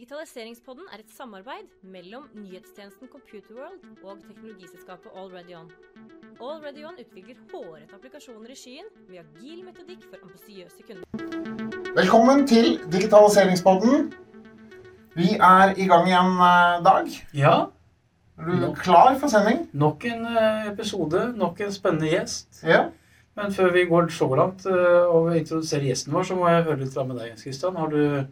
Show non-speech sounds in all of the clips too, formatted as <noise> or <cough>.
Digitaliseringspodden er et samarbeid mellom nyhetstjenesten Computerworld og teknologiselskapet AlreadyOn. AlreadyOn utvikler hårete applikasjoner i skyen med agil metodikk for ambisiøse kunder. Velkommen til Digitaliseringspodden. Vi er i gang igjen, eh, Dag. Ja, Er du klar for sending? nok en eh, episode, nok en spennende gjest. Ja. Men før vi går så langt eh, og introduserer gjesten vår, så må jeg høre litt fra med deg, Jens Christian. Har du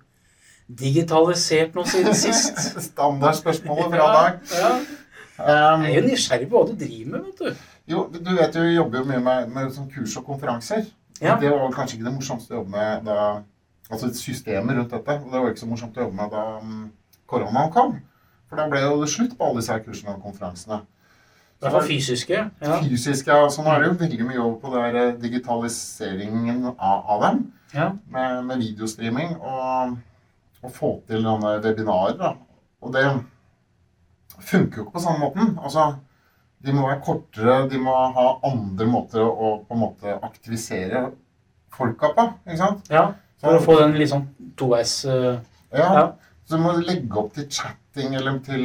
digitalisert noe siden sist? <laughs> Standardspørsmålet fra deg. Ja. Um, Jeg er jo nysgjerrig på hva du driver med, vet du. jo, du vet jo, vi jobber jo mye med, med sånn kurs og konferanser. Ja. Det var kanskje ikke det morsomste å jobbe med da Altså systemet rundt dette. Og det var ikke så morsomt å jobbe med da um, koronaen kom. For da ble jo det slutt på alle disse her kursene og konferansene. Hvert fall fysiske. Ja. Fysiske, ja. Så nå er det jo veldig mye over på det eh, digitaliseringen av, av dem. ja. med, med videostreaming og, og få til sånne webinarer. Da. Og det funker jo ikke på samme måten. Altså, de må være kortere, de må ha andre måter å på en måte aktivisere folka på. ikke sant? ja. For å få den litt sånn toveis uh, Ja, Ja. Så du må legge opp til chatting eller til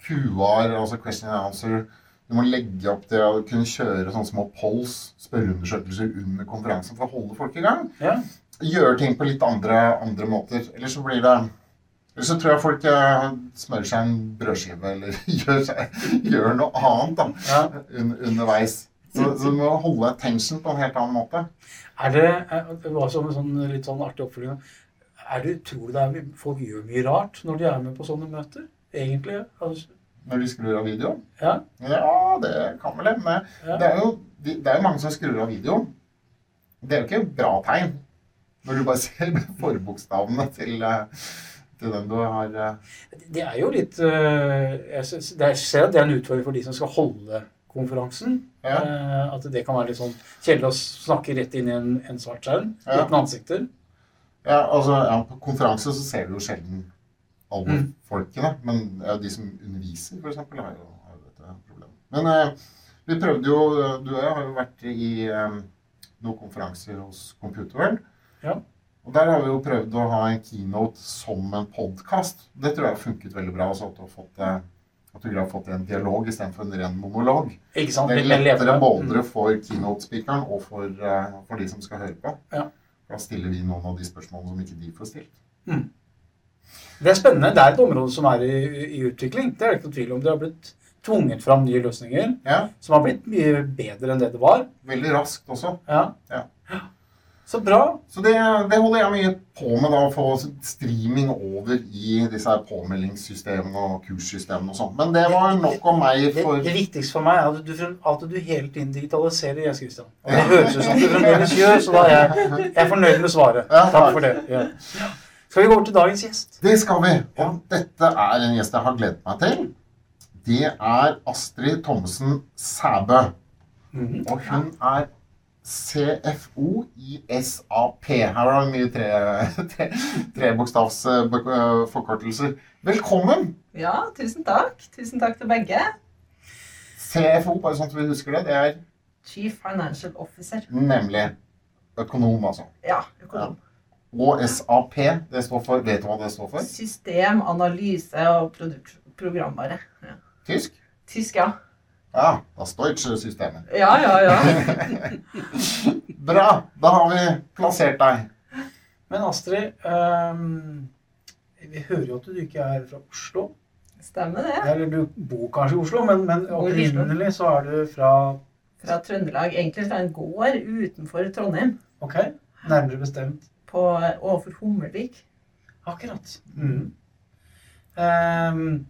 QR, altså question and answer. Du må legge opp til å kunne kjøre sånne små polls, spørreundersøkelser under konferansen for å holde folk i gang. Ja. Gjøre ting på litt andre, andre måter. Eller så blir det Eller så tror jeg folk eh, smører seg en brødskive eller <laughs> gjør, seg, gjør noe annet da, ja. un, underveis. Så, så du må holde attention på en helt annen måte. Er det, er, det var som en sånn, litt sånn artig oppfølging. Er det, tror du det er, folk gjør mye rart når de er med på sånne møter? Egentlig? Altså, Når de skrur av videoen. ja. Ja, det kan vel hende. Ja. Det, er jo, det er jo mange som skrur av videoen. Det er jo ikke bra tegn. Når du bare ser forbokstavene til, eh, til den du har eh, Det er jo litt øh, Jeg er- ser at det er en utfordring for de som skal holde konferansen. Ja. Eh, at det kan være litt sånn kjedelig å snakke rett inn i en, en svart skjerm Ja. uten ansikter. Ja, altså, ja, På konferanse så ser du jo sjelden alle Mm. folkene. Men ja, de som underviser, f.eks., har jo dette problemet. Men eh, vi prøvde jo Du og jeg har jo vært i eh, noen konferanser hos Computerworld. Ja. Og der har vi jo prøvd å ha en keynote som en podkast. Det tror jeg har funket veldig bra. Altså at du har fått, eh, at du har fått en dialog istedenfor en ren monolog. Ikke sant? Det er lettere både for keynote-speakeren og for, eh, for de som skal høre på. Ja. Da stiller vi noen av de spørsmålene som ikke de får stilt. Mm. Det er spennende. Det er et område som er i, i utvikling. Det er det ikke noe tvil om. Det har blitt tvunget fram nye løsninger Ja, som har blitt mye bedre enn det det var. veldig raskt også. Ja. Ja. Så bra. Så det, det holder jeg mye på med, da, å få streaming over i disse her påmeldingssystemene og kurssystemene og sånn. Men det var nok om meg Det, for det viktigste for meg er at du, at du hele tiden digitaliserer, Jens Christian. Og det høres ut som du fremdeles gjør, så da er jeg, jeg er fornøyd med svaret. Ja, Takk for det. Ja. Skal vi gå over til dagens gjest? Det skal vi. Og dette er en gjest jeg har gledet meg til. Det er Astrid Thommessen Sæbø. Mhm. Og hun er CFO i SAP. Her var det mye tre- tre- trebokstavsforkortelser. Velkommen! Ja, tusen takk. Tusen takk til begge. CFO, bare sånn at vi husker det, det er Chief Financial Officer. nemlig økonom, altså. Ja, økonom. Og SAP, det står for Vet du hva det står for? System, analyse og produkt, programvare. Ja. Tysk? Tysk, ja. Ja, das deutsche systemet. Ja, ja, ja. <laughs> Bra! Da har vi plassert deg. Men Astrid, um, vi hører jo at du ikke er fra Oslo. Stemmer det. Eller du bor kanskje i Oslo, men, men opprinnelig så er du fra Fra Trøndelag. Egentlig fra en gård utenfor Trondheim. Ok, nærmere bestemt På, overfor Hummelvik. Akkurat. Mm. Ehm,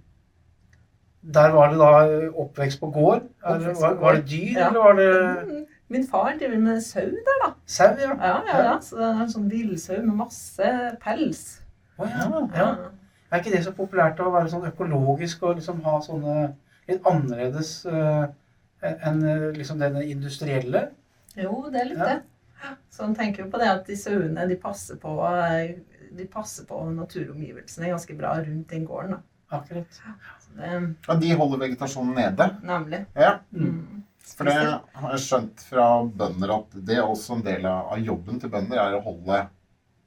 der var det da oppvekst på gård. Oppvekst på var, var det dyr, Ja. eller var det Mm, Min far driver med sau der, da. sau? Ja. Ja, ja, ja. Så det er en sånn villsau med masse pels. Å ja, ja. Er ikke det så populært å være sånn økologisk og liksom ha sånne litt annerledes uh, enn eh, liksom denne industrielle? Jo, det er litt Ja. det. Så han tenker jo på det at de sauene de passer på, eh, de passer på naturomgivelsene ganske bra rundt den gården. da. Akkurat. Det, Ja, de holder vegetasjonen nede. nemlig. Ja, Mm. for det har jeg skjønt fra bønder at det er også en del av jobben til bønder er å holde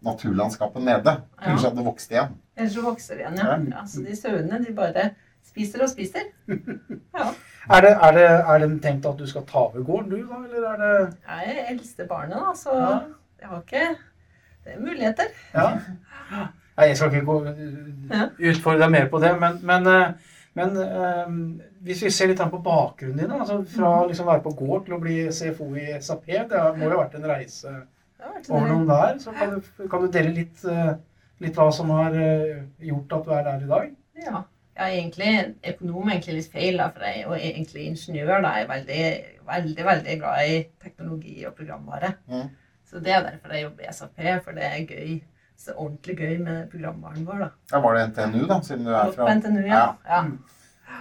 naturlandskapet nede. Ellers Ja. hadde det vokst igjen. Ellers så vokser de igjen, ja. Ja. Så de sauene, de bare spiser og spiser. <laughs> Ja. Er det, er, det, er det tenkt at du skal ta over gården, du, da? Eller er det Jeg er eldste barnet, da, så Ja. jeg har ikke Det er muligheter. Ja. <laughs> Nei, jeg skal ikke gå, utfordre deg mer på det, men, men, eh, men um, hvis vi ser litt på bakgrunnen din, altså fra Mm. å liksom være på gård til å bli CFO i SAP, det må jo ha vært en reise over noen der. Så kan du, kan du dele litt, litt hva som har gjort at du er der i dag? Ja. Jeg er egentlig økonom er egentlig litt feil, da, for jeg er egentlig ingeniør. da. Jeg er veldig, veldig veldig glad i teknologi og programvare. Mm. Så det er derfor jeg jobber i SAP, for det er gøy. Så ordentlig gøy med programvaren vår, da. Ja, var det NTNU, da, siden du er fra på NTNU, ja. ja. ja.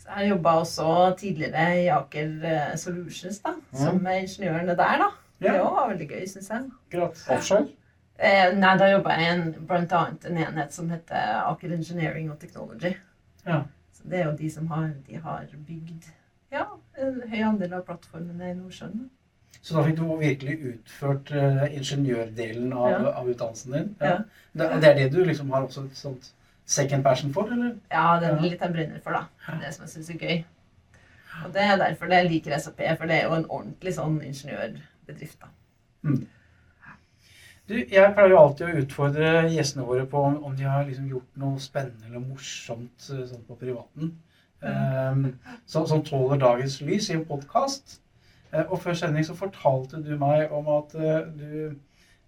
Så jeg jobba også tidligere i Aker eh, Solutions, da, som er ingeniørene der, da. Det Ja, også var veldig gøy, syns jeg. akkurat. offshore? Eh, nei, da jobba jeg i en, blant annet en enhet som heter Aker Engineering og Technology. Ja. Så det er jo de som har, de har bygd ja, en høy andel av plattformene i Nordsjøen. Så da fikk du virkelig utført uh, ingeniørdelen av, Ja. av utdannelsen din? Ja. Det, det er det du liksom har også et sånt second passion for, eller? Ja, det er Ja. litt jeg brenner for, da. Det som jeg syns er gøy. Og det er derfor jeg liker SAP, for det er jo en ordentlig sånn ingeniørbedrift, da. Du, jeg pleier jo alltid å utfordre gjestene våre på om, om de har liksom gjort noe spennende eller morsomt eh, sånn på privaten. Um, så, som tåler dagens lys i en podkast. Og før sending så fortalte du meg om at eh, du,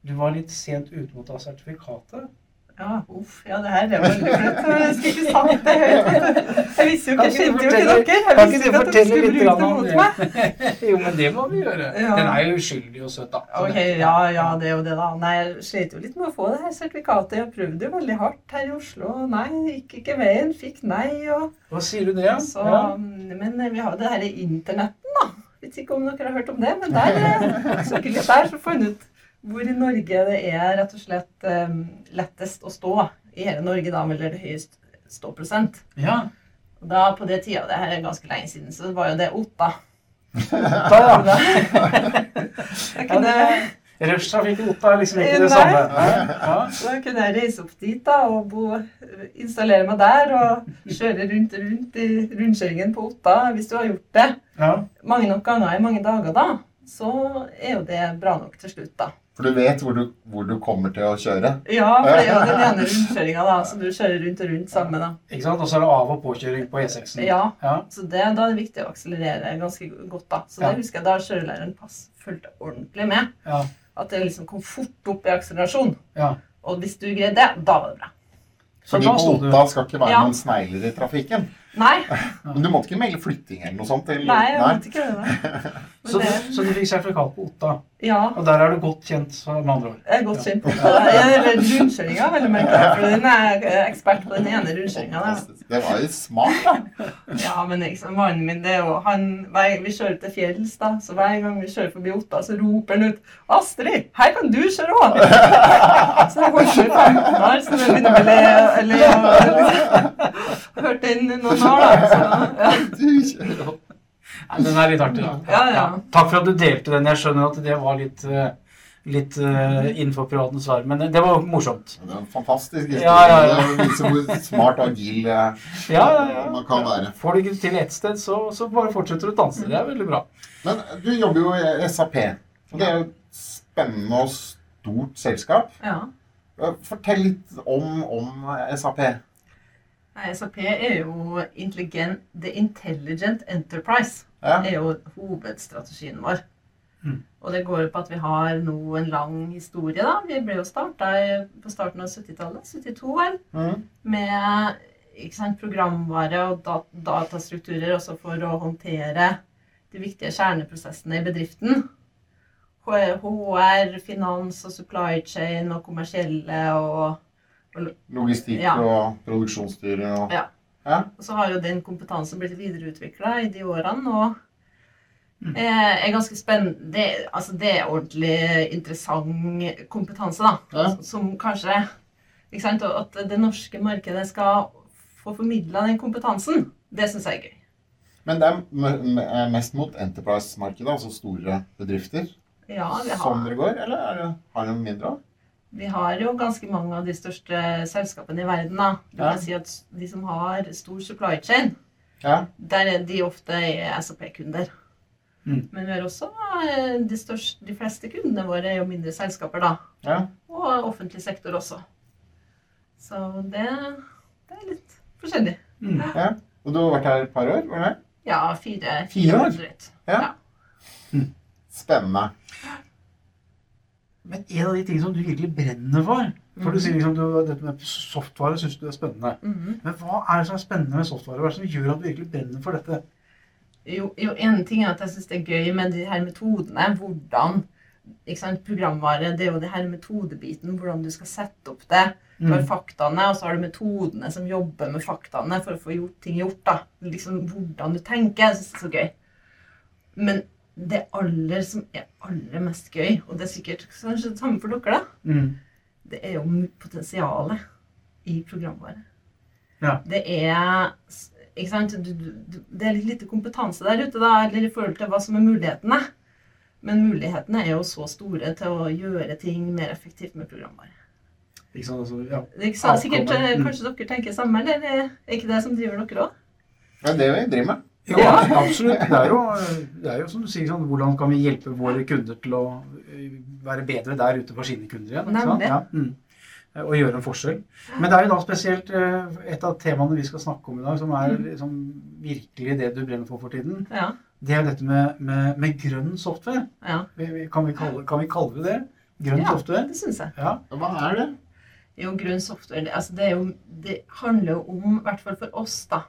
du var litt sent ute mot ta sertifikatet. Ja, uff. Ja, det her er veldig flaut. <laughs> Jeg skulle ikke sagt det høyt. Jeg visste jo ikke, jeg kjente jo ikke dere. Jeg visste ikke at dere skulle bruke det mot meg. <laughs> jo, men det må vi gjøre. Ja. Den er jo uskyldig og søt, da. Ok, ja, ja, det er jo det, da. Nei, jeg slet jo litt med å få det her sertifikatet. Jeg prøvde jo veldig hardt her i Oslo. Nei, gikk ikke veien. Fikk nei. og Hva sier du det? så, Men vi har jo det her i internetten, da. Vet ikke om dere har hørt om det, men der eh, litt der, så fant ut hvor i Norge det er rett og slett eh, lettest å stå. I hele Norge, da, eller det høyest ståprosent. ja. Og da, på det tida, det her er ganske lenge siden, så var jo det Otta. <laughs> Da, ja. Da, <laughs> da kunne jeg opp er liksom ikke det Nei. samme. Nei. Ja. Så da kunne jeg reise opp dit da, og bo, installere meg der og kjøre rundt og rundt i rundkjøringen på Otta. Hvis du har gjort det Ja. mange nok ganger i mange dager, da, så er jo det bra nok til slutt, da. For du vet hvor du, hvor du kommer til å kjøre. Ja, for det er jo <laughs> den ene rundkjøringa, da, så du kjører rundt og rundt sammen, da. Ikke sant? Og så er det av- og påkjøring på E6-en. Ja, Ja. så det, da er det viktig å akselerere ganske godt, da. Så Ja. det husker jeg da kjørelæreren pass fulgte ordentlig med. Ja. At det liksom kom fort opp i akselerasjon. ja. Og hvis du greide det, da var det bra. Så Fordi Otta skal ikke være Ja. noen snegler i trafikken. Nei, <laughs> Men du måtte ikke melde flytting eller noe sånt? Eller? nei, jeg måtte ikke det. <laughs> Så, det. så du fikk sertifikat på Otta, Ja, og der er du godt kjent, så med andre ord. jeg er godt kjent Ja. Eller rundkjøringa, vel å merke. For den er ekspert på den ene rundkjøringa. Det var jo smart, da. Ja, men liksom, mannen min, det er jo han, hver, Vi kjører til fjells, da, så hver gang vi kjører forbi Otta, så roper han ut 'Astrid, her kan du kjøre òg!' <laughs> Så jeg holdt på i 15 år, så det begynner å le og <laughs> Hørt den noen år, da. Så, ja. Du kjører opp. Nei, den er litt artig. da. Ja, ja. Takk for at du delte den. Jeg skjønner at det var litt, eh, litt uh, innenfor privatens svar, men det var morsomt. Det er en fantastisk historie. Ja, ja, ja. Det viser hvor smart og agil eh, Ja, ja, ja. man kan være. Får du ikke til ett sted, så, så bare fortsetter du å danse. Det er veldig bra. Men du jobber jo i SAP. Det er jo et spennende og stort selskap. ja. Fortell litt om, om SAP. Nei, SAP er jo intelligent, The Intelligent Enterprise. Ja. er jo hovedstrategien vår. Mm. Og det går jo på at vi har nå en lang historie. da. Vi ble jo starta på starten av 70-tallet, 72 vel, Mm. med ikke sant, programvare og dat datastrukturer også for å håndtere de viktige kjerneprosessene i bedriften. HR, finans og supply chain og kommersielle og Logistikk Ja. og produksjonsstyre og Ja. Ja. Så har jo den kompetansen blitt videreutvikla i de årene. og Mm. eh, er ganske spennende. Det, altså, det er ordentlig interessant kompetanse, da. Ja. Som kanskje ikke sant, At det norske markedet skal få formidla den kompetansen, det syns jeg er gøy. Men det er mest mot Enterprise-markedet, altså store bedrifter, Ja, vi som har, dere går? Eller er det, har dere mindre òg? Vi har jo ganske mange av de største selskapene i verden. da. Du Ja. kan si at De som har stor supply chain, Ja. der er de ofte er SAP-kunder. Mm. Men vi har også eh, de, største, de fleste kundene våre er jo mindre selskaper, da. ja. Og offentlig sektor også. Så det, det er litt forskjellig. Mm. ja. Og du har vært her et par år? var det? Ja, fire, Fire år? drøyt. Ja. Spennende. Men en av de tingene som du virkelig brenner for For du Mhm. sier liksom du, dette med software syns du er spennende. Mhm. Men hva er det som er spennende med software? Hva er det som gjør at du virkelig brenner for dette? Jo, jo, en ting er at jeg syns det er gøy med de her metodene. Hvordan ikke sant, Programvare det er jo det her metodebiten. Hvordan du skal sette opp det. Du har Mm. faktaene, og så har du metodene som jobber med faktaene for å få gjort ting gjort. da. Liksom Hvordan du tenker. Jeg syns det er så gøy. Men det aller som er aller mest gøy, og det er sikkert kanskje det samme for dere, da, Mm. det er jo potensialet i programvare. Ja. Det er ikke sant? Du, du, du- det er litt lite kompetanse der ute, da, eller i forhold til hva som er mulighetene. Men mulighetene er jo så store til å gjøre ting mer effektivt med programvare. Ikke sant? Altså, ja. Ikke sant? Sikkert, eh. Kanskje dere tenker samme, eller er ikke det som driver dere òg? Det er det vi driver med. Ja. absolutt. Det er, jo, det er jo som du sier, sånn, hvordan kan vi hjelpe våre kunder til å eh, være bedre der ute for sine kunder igjen? ikke sant? Ja. Mm. Og gjøre en forskjell. Men det er jo da spesielt eh, et av temaene vi skal snakke om i dag, som er Mm. liksom virkelig det du brenner for for tiden. Ja. Det er dette med, med, med grønn software. ja. Kan vi kalle, kan vi kalle det det? Grønn Ja. software? Det syns jeg. Ja. Hva er det? Jo, grønn software det, altså det, er jo, det handler jo om, i hvert fall for oss, da,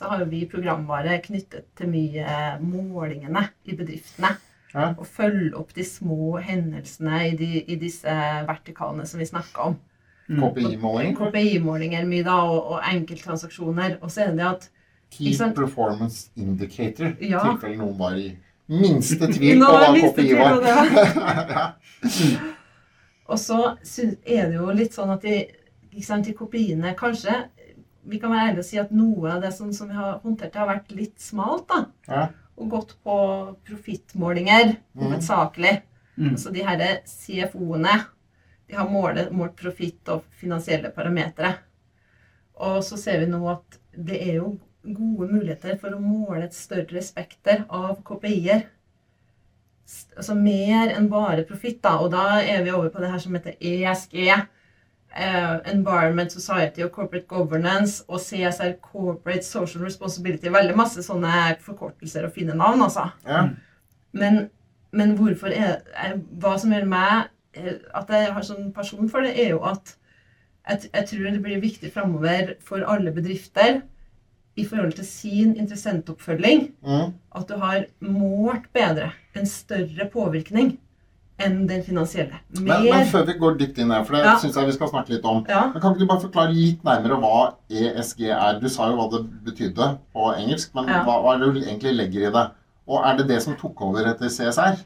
så har jo vi programvare knyttet til mye målingene i bedriftene. Ja. Og følge opp de små hendelsene i, de, i disse vertikalene som vi snakka om. Mm. KPI-måling? KPI-målinger mye da, og, og enkelttransaksjoner. Og så er det at Key liksom. Performance Indicator. I Ja. tilfelle noen var i minste <laughs> tvil på hva KPI var. ja. <laughs> Og så er det jo litt sånn at de, liksom sant, de kopiene kanskje Vi kan være ærlige og si at noe av det som, som vi har håndtert, har vært litt smalt. da. Ja. Og gått på profittmålinger Mm. hovedsakelig. Mm. Altså de her CFO-ene de har målet, målt profitt og finansielle parametere. Og så ser vi nå at det er jo gode muligheter for å måle et større spekter av KPI-er. Altså mer enn bare profitt, da. Og da er vi over på det her som heter ESG. Eh, Environment, Society og Corporate Governance og CSR Corporate Social Responsibility. Veldig masse sånne forkortelser og fine navn, altså. Ja. Men, men hvorfor er, er Hva som gjør meg eh, at jeg har sånn person for det, er jo at jeg, jeg tror det blir viktig framover for alle bedrifter i forhold til sin interessentoppfølging Mm. at du har målt bedre, en større påvirkning enn den finansielle. Men, Mer men før vi går dypt inn her, for det Ja. synes jeg vi skal snakke litt om. Ja. Men Kan ikke du bare forklare litt nærmere hva ESG er? Du sa jo hva det betydde på engelsk, men Ja. hva, hva er det du egentlig legger i det? Og er det det som tok over etter CSR?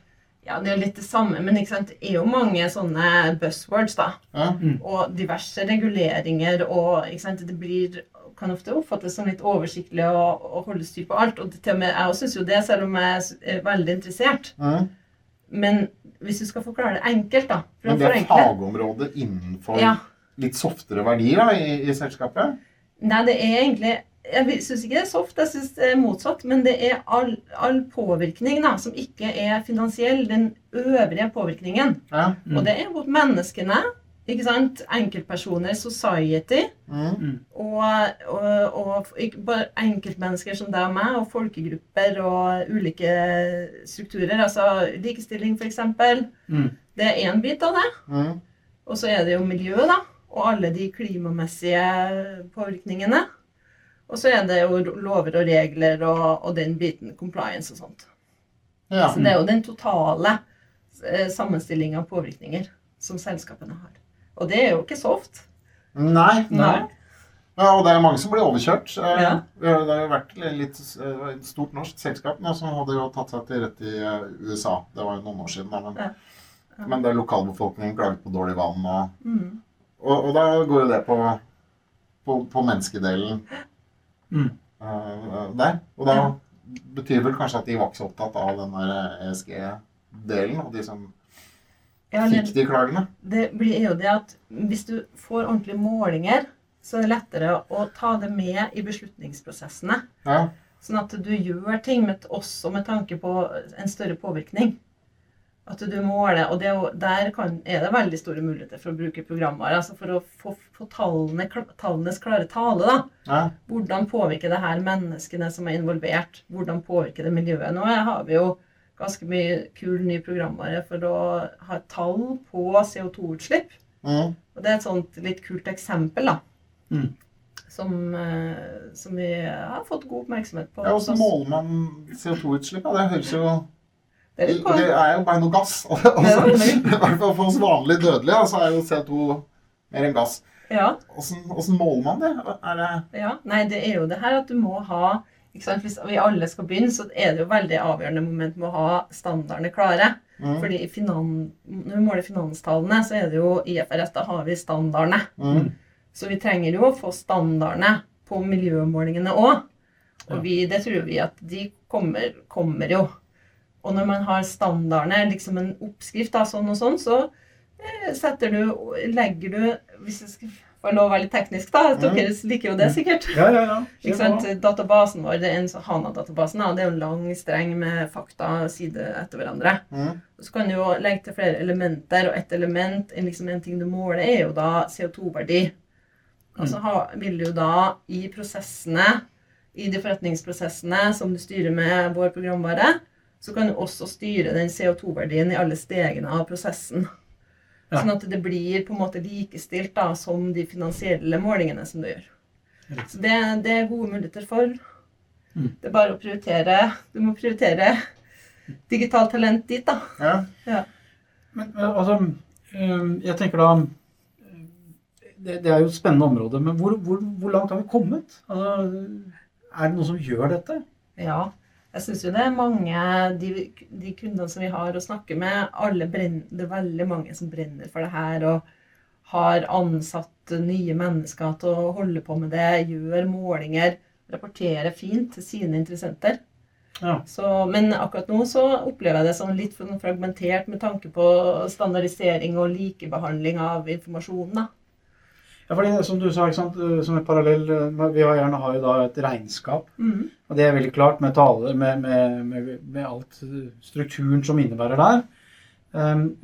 ja, det er litt det samme, men ikke sant? det er jo mange sånne buzzwords, da. Ja. og diverse reguleringer, og ikke sant, det blir, kan ofte oppfattes som litt oversiktlig og, og holde styr på alt. Og til og med, jeg også syns jo det, selv om jeg er veldig interessert. Mm. Men hvis du skal forklare det enkelt, da Men det er et fagområdet innenfor Ja. litt softere verdier da, i, i selskapet? Nei, det er egentlig Jeg syns ikke det er soft, jeg syns det er motsatt. Men det er all, all påvirkning da, som ikke er finansiell. Den øvrige påvirkningen. Ja. Mm. Og det er mot menneskene. Ikke sant? Enkeltpersoner, society. Mm. Og, og, og ikke bare enkeltmennesker som deg og meg, og folkegrupper og ulike strukturer. Altså likestilling, f.eks. Mm. Det er én bit av det. Mm. Og så er det jo miljøet, da. Og alle de klimamessige påvirkningene. Og så er det jo lover og regler og, og den biten, compliance og sånt. Ja. Så det er jo den totale eh, sammenstillinga av påvirkninger som selskapene har. Og det er jo ikke soft. Nei. Nei. Ja, og det er mange som blir overkjørt. Eh, Ja. Det har jo vært litt eh, et stort norsk selskap nå, som hadde jo tatt seg til rett i eh, USA. Det var jo noen år siden. Da, men, Ja. Ja. men det er lokalbefolkningen klaget på dårlig vann. Og, Mm. og, og da går jo det på, på, på menneskedelen Mm. eh, der. Og da betyr vel kanskje at de var ikke så opptatt av den der ESG-delen. Og de som fikk de klagene? det blir jo det at hvis du får ordentlige målinger, så er det lettere å ta det med i beslutningsprosessene. Ja. Sånn at du gjør ting med, også med tanke på en større påvirkning. At du måler, og det, er der kan, er det veldig store muligheter for å bruke programvare. Altså for å få, få tallene, tallenes klare tale. da. ja. Hvordan påvirker det her menneskene som er involvert? Hvordan påvirker det miljøet? Nå har vi jo ganske mye kul ny programvare for å ha tall på CO2-utslipp. Mm. Og det er et sånt litt kult eksempel, da. Mm. Som, eh, som vi har fått god oppmerksomhet på. ja Hvordan måler man CO2-utslipp? da? Det høres jo Det er Det er jo bare noe gass. <laughs> Altså. <laughs> I hvert fall for oss vanlige dødelige så er jo CO2 mer enn gass. Ja, hvordan måler man det? Er det ja. Nei, det er jo det her at du må ha? Hvis vi alle skal begynne, så er det jo veldig avgjørende moment med å ha standardene klare. mm. Fordi når vi måler finanstallene, så er det jo IFRS, da har vi standardene. Mm. Så vi trenger jo å få standardene på miljømålingene òg. Og vi, det tror vi at de kommer, kommer jo. Og når man har standardene, liksom en oppskrift, da, sånn og sånn, så eh, setter du Legger du Hvis jeg skal lov å være litt teknisk, da. Mm. Dere liker jo det sikkert. Ja, ja, ja. Ikke sant? Databasen vår, det er en sånn HANA-databasen, da, det er en lang streng med fakta side etter hverandre. Mm. Så kan du jo legge til flere elementer, og et element, en, liksom en ting du måler, er jo da CO2-verdi. Og så vil du da i prosessene, i de forretningsprosessene som du styrer med vår programvare, så kan du også styre den CO2-verdien i alle stegene av prosessen. Ja. Sånn at det blir på en måte likestilt da, som de finansielle målingene som du gjør. Så det, det er gode muligheter for. Mm. Det er bare å prioritere. Du må prioritere digitalt talent dit, da. Ja. Men men, altså, jeg tenker da det, det er jo et spennende område, men hvor, hvor, hvor langt har vi kommet? Altså, er det noen som gjør dette? Ja. Jeg syns jo det er mange de, de kundene som vi har å snakke med, alle brenner, det er veldig mange som brenner for det her og har ansatt nye mennesker til å holde på med det, gjør målinger, rapporterer fint til sine interessenter. Ja. Så, men akkurat nå så opplever jeg det som litt fragmentert med tanke på standardisering og likebehandling av informasjonen. da. Ja, fordi som du sa, øh, som en parallell, øh, vi har gjerne har jo da et regnskap, Mm. og det er veldig klart med tale, med, med, med, med alt øh, strukturen som innebærer der. Um,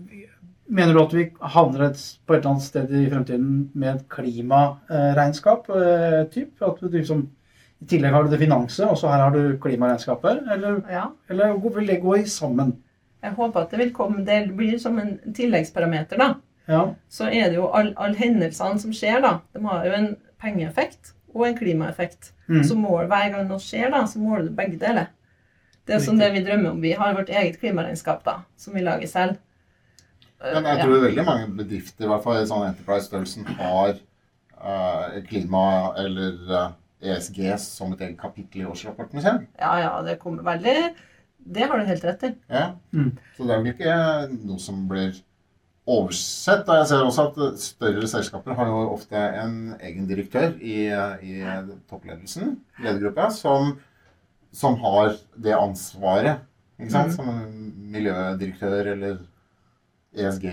mener du at vi havner et, på et eller annet sted i fremtiden med et klimaregnskap, øh, typ? At du liksom, i tillegg har du det finanse, og så her har du klimaregnskapet, eller, Ja. eller vil det gå i sammen? Jeg håper at det vil komme, det blir som en tilleggsparameter, da. Ja, så er det jo alle all hendelsene som skjer, da. De har jo en pengeeffekt og en klimaeffekt. mm. Så mål, hver gang noe skjer, da, så måler du begge deler. Det er som det vi drømmer om. Vi har vårt eget klimaregnskap, da, som vi lager selv. Men jeg Ja. tror veldig mange bedrifter, i hvert fall i sånn enterprise-størrelsen, har uh, klima eller uh, ESG som et eget kapittel i årsrapporten sin. ja, ja, det kommer veldig Det har du helt rett i. Ja. Mm. Så det er vel ikke noe som blir oversett. Og jeg ser også at større selskaper har jo ofte en egen direktør i, i toppledelsen, ledergruppa, som, som har det ansvaret. Ikke sant? Mm. Som en miljødirektør eller ESG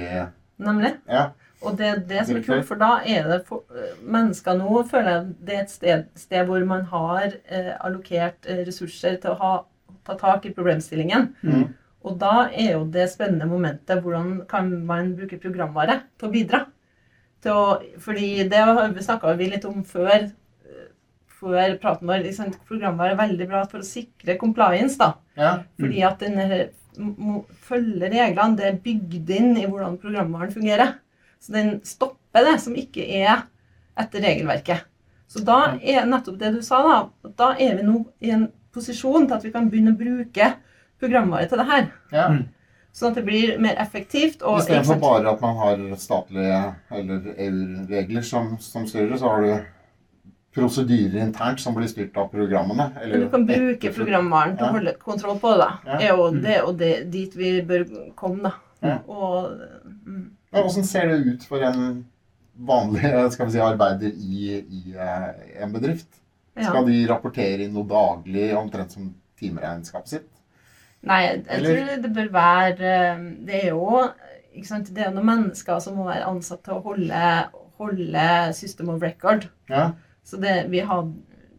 Nemlig. Ja. Og det er det som er kult, for da er det for, eh, mennesker nå føler jeg det er et sted, sted hvor man har eh, allokert eh, ressurser til å ha, ta tak i problemstillingen. Mm. Og da er jo det spennende momentet hvordan kan man bruke programvare til å bidra. Til å, fordi det snakka vi litt om før, før praten vår. Liksom, programvare er veldig bra for å sikre compliance. da. ja. Fordi at den følger reglene. Det er bygd inn i hvordan programvaren fungerer. Så den stopper det som ikke er etter regelverket. Så da er nettopp det du sa, da. Da er vi nå i en posisjon til at vi kan begynne å bruke programvare til det her. ja. Mm. Sånn at det blir mer effektivt. Og, I Istedenfor for bare at man har statlige eller EU-regler som, som styrer, så har du prosedyrer internt som blir styrt av programmene. Eller, du kan bruke programvaren til å holde kontroll på det. Ja. er jo det og det dit vi bør komme, da. Ja. Og mm, Men hvordan ser det ut for en vanlig skal vi si, arbeider i, i eh, en bedrift? ja. Skal de rapportere inn noe daglig, omtrent som timeregnskapet sitt? Nei, jeg Eller- tror det bør være eh, Det er jo sant? Det er noen mennesker som må være ansatt til å holde, holde system of record. Ja. Så det, vi har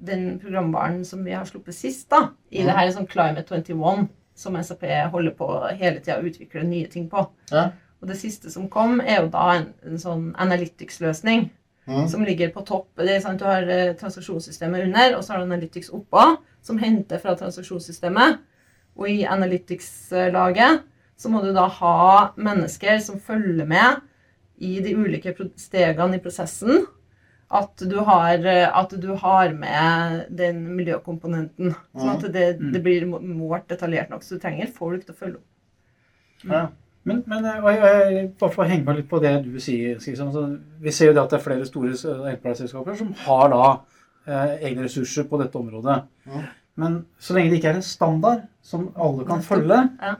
den programvaren som vi har sluppet sist, da, i mm. det her sånn Climate 21, som SAP holder på hele tida å utvikle nye ting på. Ja. Og det siste som kom, er jo da en, en sånn analytics-løsning Mm. som ligger på topp. Det er sant, Du har eh, transaksjonssystemet under, og så har du Analytics oppå, som henter fra transaksjonssystemet. Og i Analytics-laget så må du da ha mennesker som følger med i de ulike stegene i prosessen. At du har, at du har med den miljøkomponenten. Sånn at det, det blir målt detaljert nok. Så du trenger folk til å følge opp. Ja. Men, men eh, jeg, jeg, bare for å henge meg litt på det du sier, liksom. så Vi ser jo det at det er flere store elpleieselskaper som har da eh, egne ressurser på dette området. Ja. Men så lenge det ikke er en standard som alle kan følge, Ja.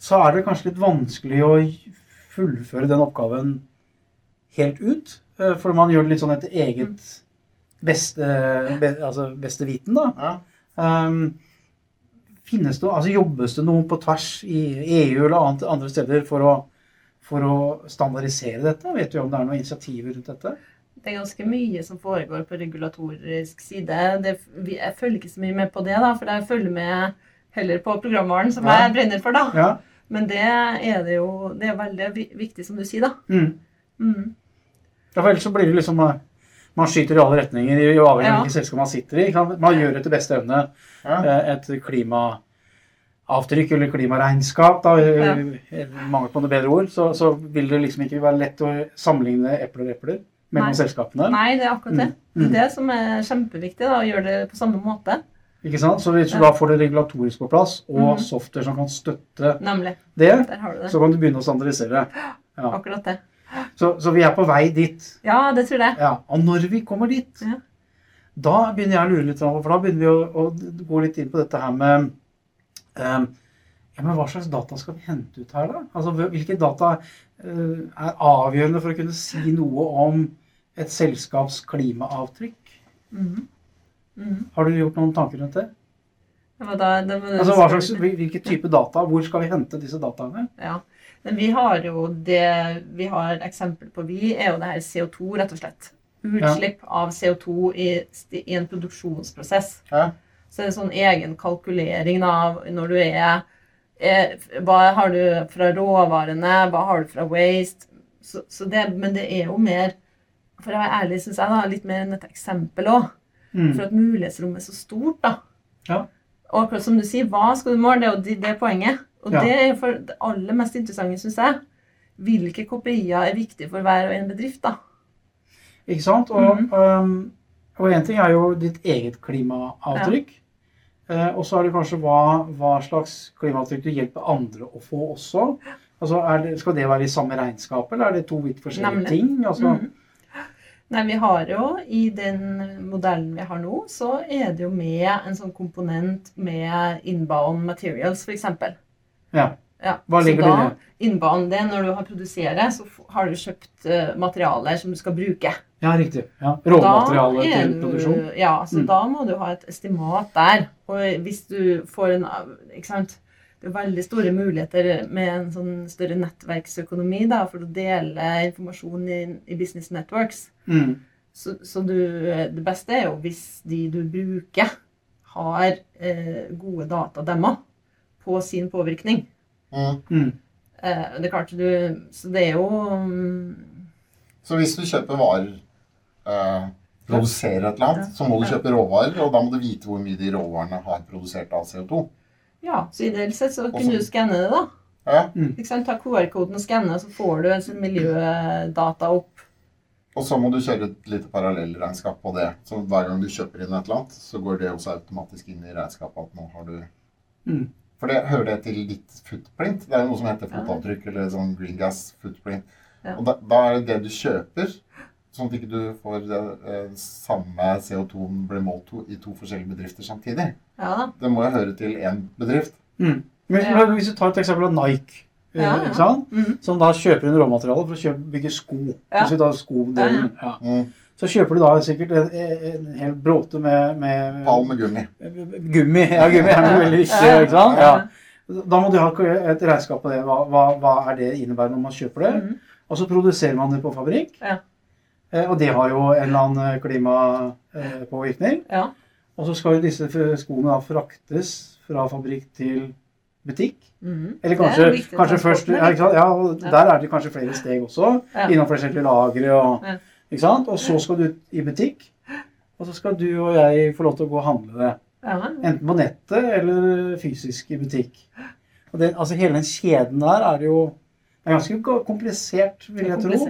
så er det kanskje litt vanskelig å fullføre den oppgaven helt ut. Eh, for man gjør det litt sånn etter eget beste, be, altså beste viten, da. Ja. Um, finnes det, altså Jobbes det noe på tvers i EU eller annet, andre steder for å, for å standardisere dette? Vet du om det er noen initiativer rundt dette? Det er ganske mye som foregår på regulatorisk side. Det, jeg følger ikke så mye med på det, da, for jeg følger med heller på programvaren, som Ja. jeg brenner for. da. Ja. Men det er det jo det er veldig viktig, som du sier, da. Mm. Mm. ja for ellers så blir det liksom eh, Man skyter i alle retninger, i avhengig av Ja. hvilket selskap man sitter i. Man gjør etter beste evne Ja. eh, et klimaavtrykk eller klimaregnskap, da, Ja. eh, mangel på noe bedre ord, så, så vil det liksom ikke være lett å sammenligne epler og epler mellom Nei. selskapene. Nei, det er akkurat det. Mm. Det er det som er kjempeviktig, da, å gjøre det på samme måte. Ikke sant? Så hvis du da får det regulatorisk på plass, og mm. software som kan støtte Nemlig. det. så kan du begynne å standardisere. Ja. Akkurat det. Så, så vi er på vei dit. Ja, det tror jeg. Ja. Og når vi kommer dit, Ja. da begynner jeg å lure litt, for da begynner vi å, å gå litt inn på dette her med um, ja, men Hva slags data skal vi hente ut her, da? Altså, Hvilke data uh, er avgjørende for å kunne si noe om et selskaps klimaavtrykk? Mhm. Mhm. Har du gjort noen tanker rundt det? Ja, da, det Altså, hva slags, Hvilke type data? Hvor skal vi hente disse dataene? Ja. Men vi har jo det vi har eksempel på, vi, er jo det her CO2, rett og slett. Utslipp av CO2 i, i en produksjonsprosess. Ja. Så det er sånn egen kalkulering av når du er, er Hva har du fra råvarene, hva har du fra waste? Så, så det, men det er jo mer For å være ærlig, syns jeg, da, litt mer enn et eksempel òg. Mm. For at mulighetsrommet er så stort, da. Ja. Og akkurat som du sier, hva skal du måle? Det er jo det, det er poenget. Og Ja. det er for det aller mest interessante, syns jeg. Hvilke kopier er viktige for hver og en bedrift, da. Ikke sant? Og, mm. um, og en ting er jo ditt eget klimaavtrykk. Eh, og så er det kanskje hva, hva slags klimaavtrykk du hjelper andre å få også. Altså, det, Skal det være i samme regnskap, eller er det to vidt forskjellige Nemlig. ting? Altså, Mhm. Nei, vi har jo I den modellen vi har nå, så er det jo med en sånn komponent med inbound materials, f.eks. Ja. Ja, Hva så ligger det i da, Inbound, det når du har produsere, så har du kjøpt eh, materialer som du skal bruke. Ja, riktig. Ja. Da Råmateriale er til produksjon. Ja, så Mm. da må du ha et estimat der. Og hvis du får en Ikke sant. Det er veldig store muligheter med en sånn større nettverksøkonomi da, for å dele informasjon i, i business networks. Mm. Så, så du, det beste er jo hvis de du bruker, har eh, gode data, demma på sin påvirkning. Mm. Mm. Eh, det er klart du Så det er jo um... Så hvis du kjøper varer, eh, produserer et eller annet, så må du kjøpe råvarer, og da må du vite hvor mye de råvarene har produsert av CO2. Ja, så ideelt sett så kunne du skanne det, da. Ja. Ikke sant? Ta QR-koden og skanne, så får du en sånn miljødata opp. Og så må du kjøre et lite parallellregnskap på det. Så hver gang du kjøper inn et eller annet, så går det også automatisk inn i regnskapet at nå har du Mm. For det hører det til ditt footprint. Det er noe som heter Ja. fotavtrykk, eller sånn green gas footprint. Ja. Og da, da er det det du kjøper, sånn at ikke du får det, eh, samme CO2 blir målt to, i to forskjellige bedrifter samtidig. Ja. Det må jo høre til én bedrift. Mm. Men, Ja. Hvis du tar et eksempel av Nike, eh, Ja, ja. ikke sant? Mhm. som da kjøper inn råmateriale for å kjøpe, bygge sko. Ja. Hvis vi tar skodelen, ja. Mm. Så kjøper du da sikkert en, en hel bråte med, med Pall med gummi. Gummi. Ja, gummi er noe veldig viktig. Ikke sant? Ja. Da må du ha et regnskap på det. Hva, hva, hva er det innebærer når man kjøper det? Mhm. Og så produserer man det på fabrikk. Eh, Og det har jo en eller annen klimapåvirkning. Ja. Og så skal jo disse skoene da fraktes fra fabrikk til butikk. Mhm. Eller er kanskje, kanskje først ja, ikke sant? ja, og Ja. Der er det kanskje flere steg også. Ja. Innenfor forskjellige lagre. Og, ikke sant? og så skal du i butikk. Og så skal du og jeg få lov til å gå og handle det. Enten på nettet eller fysisk i butikk. Og det, altså Hele den kjeden der er jo det er ganske komplisert, vil jeg tro.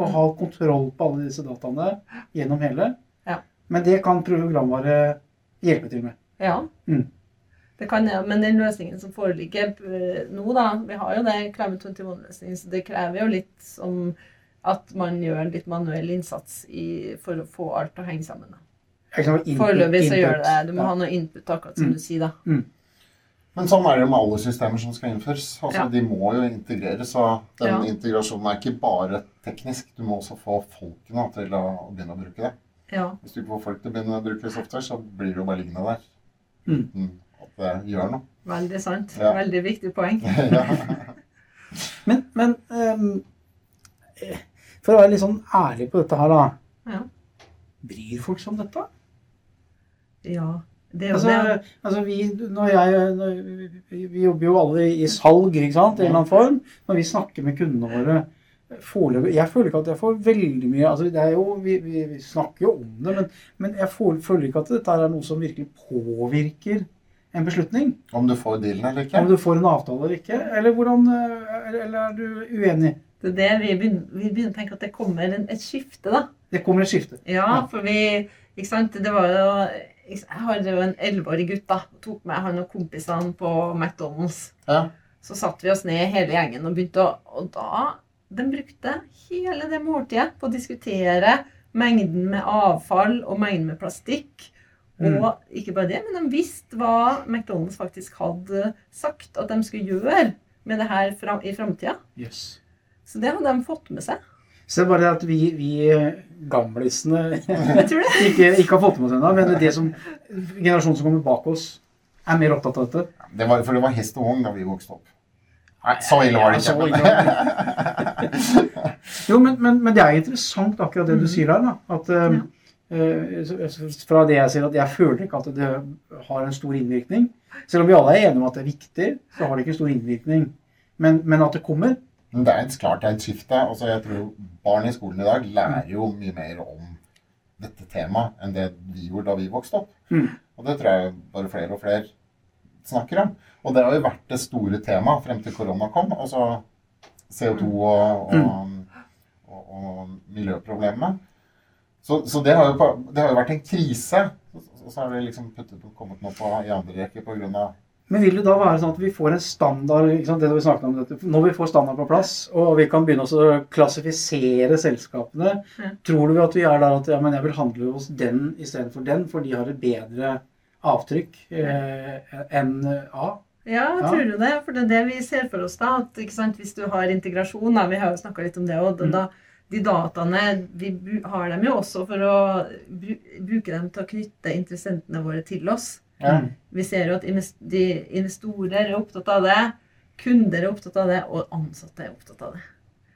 Å ha kontroll på alle disse dataene gjennom hele. Ja. Men det kan programvare hjelpe til med. Ja. Mm. Det kan ja. men den løsningen som foreligger eh, nå, da Vi har jo det Climate 21-løsningen, så det krever jo litt som at man gjør en litt manuell innsats i, for å få alt til å henge sammen. da. Foreløpig så gjør det det. Du må Ja. ha noe input, akkurat som Mm. du sier, da. Men sånn er det med alle systemer som skal innføres. Altså, Ja. De må jo integreres, og den Ja. integrasjonen er ikke bare teknisk. Du må også få folkene til å, begynne å bruke det. Ja. Hvis du ikke får folk til å begynne å bruke software, så blir det jo bare liggende der. Mm. Uten at det gjør noe. Veldig sant. Ja. Veldig viktig poeng. <laughs> <laughs> Men, men ehm, eh, for å være litt sånn ærlig på dette her, da. Ja. Bryr folk seg om dette? Ja. Det Altså, det. altså vi, når jeg, når, vi, vi jobber jo alle i salg, ikke sant, i en eller annen form. Når vi snakker med kundene våre foreløpig Jeg føler ikke at jeg får veldig mye altså det er jo, vi, vi, vi snakker jo om det, men, men jeg får, føler ikke at dette er noe som virkelig påvirker en beslutning. Om du får dealen eller ikke. Om du får en avtale eller ikke. Eller, hvordan, eller, eller er du uenig? Det er det vi begynner, vi begynner å tenke at det kommer en, et skifte, da. Det kommer et skifte. Ja, for vi Ikke sant. Det var jo Jeg hadde jo en elleveårig gutt, da. og Tok med han og kompisene på McDonald's. Ja. Så satte vi oss ned hele gjengen og begynte å Og da De brukte hele det måltidet på å diskutere mengden med avfall og mengden med plastikk. Mm. Og ikke bare det, men de visste hva McDonald's faktisk hadde sagt at de skulle gjøre med det her i framtida. Yes. Så det hadde de fått med seg. Så det er bare det at vi, vi gamlisene tror det. <laughs> ikke, ikke har fått med oss ennå, men det som generasjonen som kommer bak oss, er mer opptatt av dette. Det var, for det var hest og vogn da vi vokste opp. Så ille var det Ja, ikke. ille. <laughs> Jo, men, men, men det er interessant akkurat det du sier der. da, at eh, eh, så Fra det jeg sier at jeg føler ikke at det har en stor innvirkning. Selv om vi alle er enige om at det er viktig, så har det ikke stor innvirkning. Men, men at det kommer Men det er et, klart det er et skifte. Altså, jeg tror barn i skolen i dag lærer jo mye mer om dette temaet enn det vi gjorde da vi vokste opp. Mm. Og det tror jeg bare flere og flere snakker om. Og det har jo vært det store temaet frem til korona kom. Altså CO2 og, og, og, og miljøproblemene. Så, så det, har jo, det har jo vært en krise. Og så har det liksom puttet, kommet noe på, i andre rekke pga. Men vil det da være sånn at vi får en standard det vi snakket om dette, Når vi får standard på plass, og vi kan begynne å klassifisere selskapene Ja. Tror du at vi er der at ja, men jeg vil handle hos den istedenfor den, for de har et bedre avtrykk eh, enn A? Ja, jeg tror du det? For det er det vi ser for oss da. At sant, hvis du har integrasjon, da, vi har jo snakka litt om det òg, Mm. da, de dataene vi har dem jo også for å bruke dem til å knytte interessentene våre til oss. Ja. Vi ser jo at de investorer er opptatt av det, kunder er opptatt av det, og ansatte er opptatt av det.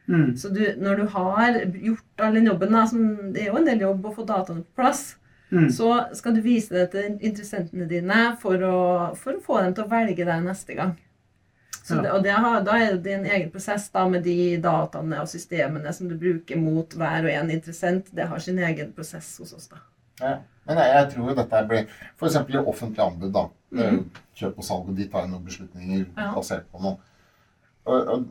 Mm. Så du, når du har gjort all den jobben, da, som det er jo en del jobb å få dataene på plass, Mm. så skal du vise det til interessentene dine for å, for å få dem til å velge deg neste gang. Så Ja. det, og det har, da er det en egen prosess da, med de dataene og systemene som du bruker mot hver og en interessent. Det har sin egen prosess hos oss. da. Ja. Men jeg, jeg tror jo dette blir F.eks. i offentlig anbud. da. Er Kjøp og salg, og de tar jo noen beslutninger Ja. basert på noe. Og, og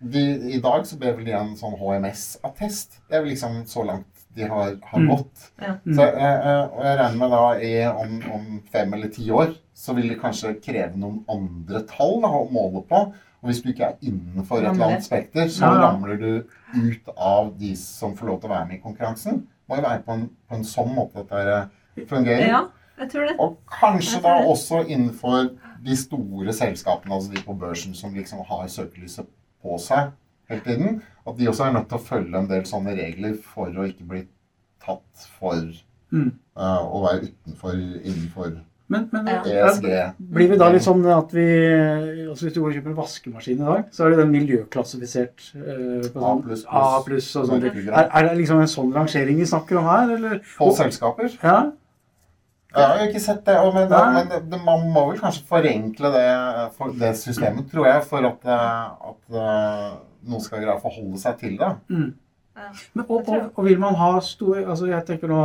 de, I dag så ber vel de en sånn HMS-attest. Det er vel liksom så langt de har, har Mm. gått. Ja. Så, eh, eh, og jeg regner med da i, om, om fem eller ti år så vil det kanskje kreve noen andre tall da, å måle på. Og hvis du ikke er innenfor et eller annet spekter, så ramler du ut av de som får lov til å være med i konkurransen. Må jo være på en, på en sånn måte at det eh, fungerer. Ja, jeg tror det. Og kanskje da også innenfor de store selskapene, altså de på børsen som liksom har søkelyset på seg hele tiden, at de også er nødt til å følge en del sånne regler for å ikke bli tatt for Mm. uh, å være utenfor innenfor Men, men Ja. ESG. blir vi da litt sånn at vi altså Hvis du går og kjøper en vaskemaskin i dag, så er det den miljøklassifisert eh, A++. sånn A pluss og sånn. Er, er det liksom en sånn rangering vi snakker om her, eller? På selskaper. Ja. Jeg har jo ikke sett det, og men, men det, det, man må vel kanskje forenkle det, for det systemet, tror jeg, for at, eh, at eh, noen skal greie å forholde seg til det. Mm. Ja. Men, og, og, og vil man ha store Altså, jeg tenker nå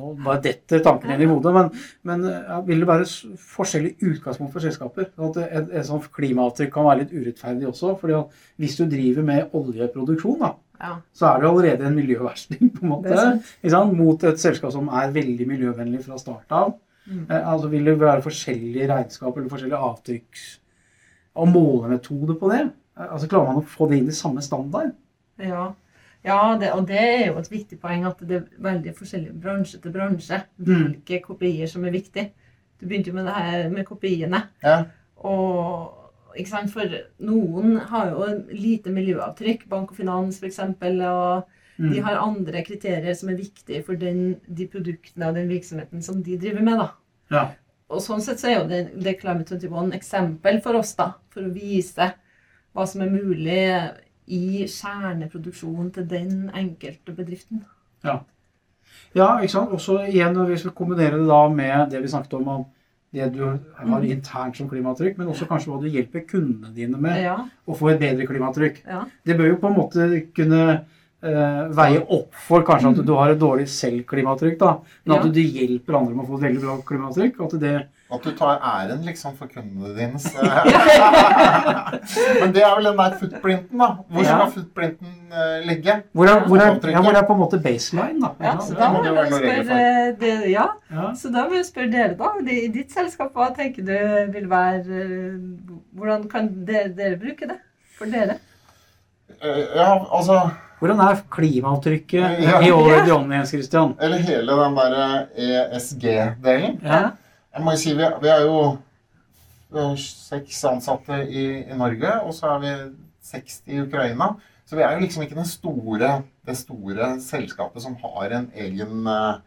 Nå bare detter tanken inn i hodet, men, men ja, vil det være forskjellig utgangspunkt for selskaper? At et, et sånt klimaavtrykk kan være litt urettferdig også. fordi hvis du driver med oljeproduksjon, da, Ja. så er du allerede en miljøversting, på en måte. Det? Mot et selskap som er veldig miljøvennlig fra start av. Mm. Eh, altså Vil det være forskjellige regnskap eller forskjellige avtrykk og målemetoder på det? Eh, altså Klarer man å få det inn i samme standard? Ja, ja det, og det er jo et viktig poeng at det er veldig forskjellig bransje til bransje hvilke kopier som er viktig. Du begynte jo med det her med kopiene. Ja. Og ikke sant, For noen har jo lite miljøavtrykk, bank og finans f.eks. Og Mm. de har andre kriterier som er viktige for den, de produktene og den virksomheten som de driver med. da. Ja. Og sånn sett så er jo det, det Climate 21 eksempel for oss, da, for å vise hva som er mulig i kjerneproduksjonen til den enkelte bedriften. Ja, ikke sant? Også igjen, hvis vi kombinerer det da med det vi snakket om, om det du har internt som klimatrykk, men også kanskje hva du hjelper kundene dine med Ja, å få et bedre klimatrykk. ja. Det bør jo på en måte kunne uh, veie opp for kanskje at du har et dårlig selv-klimaavtrykk, da. Men at Ja. du hjelper andre med å få et veldig bra klimatrykk. At det At du tar æren liksom for kundene dine. <laughs> Men det er vel den der footprinten, da. Hvor Ja. skal footprinten uh, ligge? hvor er, hvor, er, ja, hvor er på en måte baseline, da? ja, så da må jeg spørre det, ja, Ja. så da vil jeg spørre dere, da. I ditt selskap, hva tenker du vil være eh, Hvordan kan dere, dere bruke det for dere? Eh, Ja, altså Hvordan er klimaavtrykket Ja. i Already Jens Christian? Eller hele den derre ESG-delen. Ja. Jeg må jo si vi, vi er jo vi seks ansatte i, i Norge, og så er vi 60 i Ukraina. Så vi er jo liksom ikke den store, det store selskapet som har en egen eh,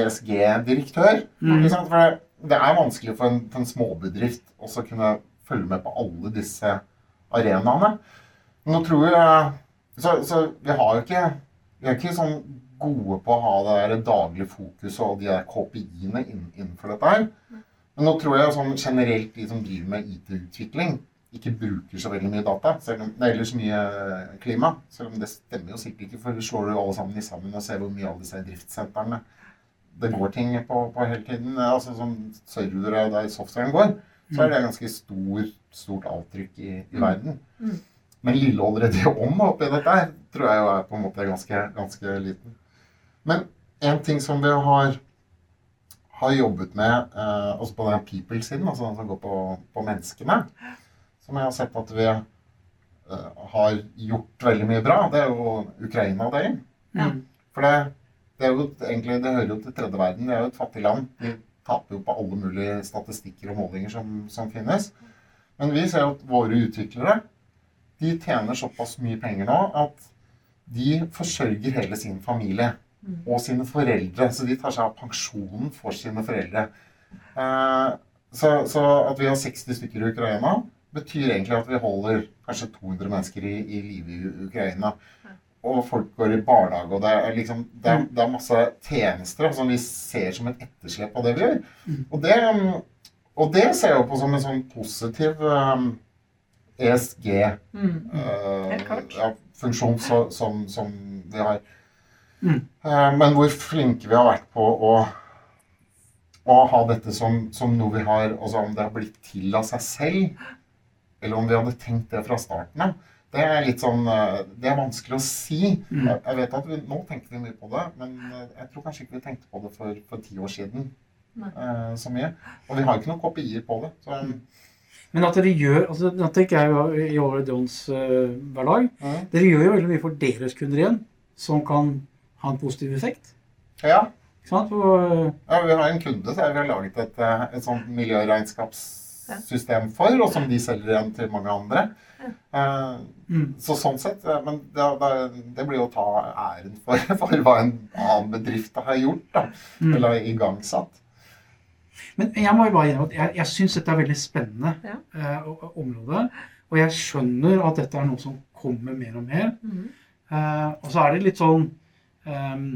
ESG-direktør. Mm. For det, det er vanskelig for en, for en småbedrift å kunne følge med på alle disse arenaene. Men nå tror jeg Så, så vi har jo ikke Vi er ikke sånn gode på å ha det der daglige fokuset og de der KPI-ene innenfor dette her. Men nå tror jeg sånn generelt de som driver med IT-utvikling, ikke bruker så veldig mye data. Selv om det er ellers mye klima. Selv om det stemmer jo sikkert ikke, for du slår jo alle sammen i sammen og ser hvor mye av disse driftssentrene det går ting på, på hele tiden. Altså som servere der softwaren går, så er det ganske stor, stort avtrykk i, i verden. Mm. Men lille allerede <laughs> om oppi dette her, tror jeg jo er på en måte ganske, ganske liten. Men en ting som vi har, har jobbet med, eh, også på den people-siden, altså den som går på, på menneskene, som jeg har sett at vi eh, har gjort veldig mye bra, det er jo Ukraina-delen. Ja. For det, det er jo egentlig, det hører jo til tredje verden. Det er jo et fattig land. De taper jo på alle mulige statistikker og målinger som, som finnes. Men vi ser jo at våre utviklere de tjener såpass mye penger nå at de forsørger hele sin familie. Og sine foreldre. Så de tar seg av pensjonen for sine foreldre. Eh, så, så at vi har 60 stykker i Ukraina, betyr egentlig at vi holder kanskje 200 mennesker i, i live i Ukraina. Og folk går i barnehage, og det er, liksom, det er, det er masse tjenester som vi ser som et etterslep av det vi gjør. Mm. Og det, og det ser jeg på som en sånn positiv um, ESG Mm. mm. Helt klart. ja, som, som vi har. Mm. Eh, men hvor flinke vi har vært på å, å ha dette som, som noe vi har altså Om det har blitt til av seg selv, eller om vi hadde tenkt det fra starten av, det er litt sånn eh, Det er vanskelig å si. Mm. Jeg, vet at vi, Nå tenker vi mye på det, men eh, jeg tror kanskje ikke vi tenkte på det for, for ti år siden eh, så mye. Og vi har ikke noen kopier på det. Så, Men at dere gjør altså, Nå tenker jeg i Already Ons uh, hverdag. mm. Dere gjør jo veldig mye for deres kunder igjen, som kan ha en positiv effekt. Ja. Ikke sant? Og, eh, Ja, Vi har en kunde som vi har laget et, eh, et sånt miljøregnskapssystem for, og som de selger igjen til mange andre. Uh, mm. Så sånn sett, Men det, det, det blir jo å ta æren for, <laughs> for hva en annen bedrift har gjort, da. Mm. Eller igangsatt. Men jeg må jo bare innrømme at jeg, jeg syns dette er veldig spennende Ja. uh, område. Og jeg skjønner at dette er noe som kommer mer og mer. Mm. Uh, og så er det litt sånn ehm,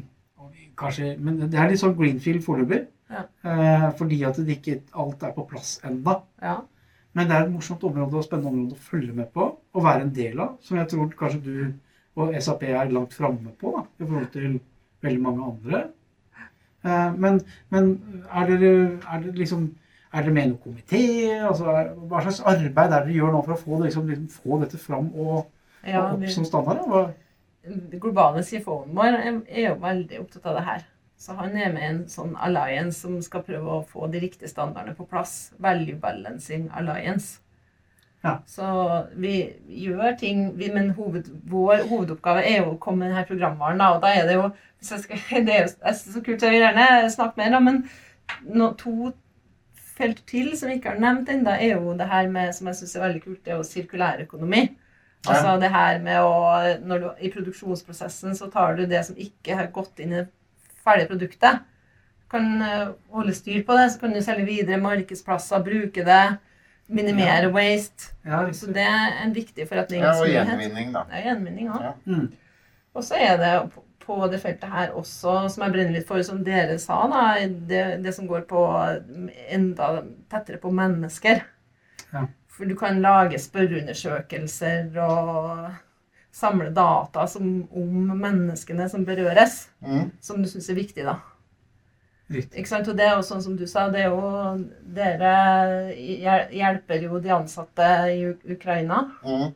Kanskje Men det er litt sånn greenfield foreløpig. Ja. Uh, fordi at det ikke alt er på plass enda. Ja. Men det er et morsomt område og spennende område å følge med på og være en del av. Som jeg tror kanskje du og SAP er langt framme på da, i forhold til veldig mange andre. Uh, men, men er dere, er dere liksom er dere med i noen komité? Altså, hva slags arbeid er det dere gjør nå for å få, det, liksom, liksom, få dette fram og, og opp som standard? Den globale CFO-en vår er- jo veldig opptatt av det her. Så han er med i en sånn alliance som skal prøve å få de riktige standardene på plass. Value Balancing Alliance. Ja. Så vi gjør ting, vi, men hoved, vår hovedoppgave er jo å komme med denne programvaren. Og da er det jo hvis jeg skal, <laughs> Det er jo jeg så kult, jeg vil gjerne snakke mer, da, men no, to felt til som vi ikke har nevnt ennå, er jo det her med, som jeg syns er veldig kult, det er jo sirkulær økonomi. Altså det her med å når du, I produksjonsprosessen så tar du det som ikke har gått inn i det ferdige produktet. Du kan eh, holde styr på det, så kan du selge videre markedsplasser, bruke det, minimere waste. Ja, Så det er en viktig Ja, og gjenvinning, da. Er gjenvinning òg. Ja. Mm. Og så er det på- på det feltet her også, som jeg brenner litt for, som dere sa, da, det, det som går på enda tettere på mennesker. Ja. For du kan lage spørreundersøkelser og samle data som, om menneskene som berøres, Mm. som du syns er viktig, da. Riktig. Ikke sant? Og det er jo sånn som du sa, det er jo Dere hjelper jo de ansatte i Ukraina. Mm.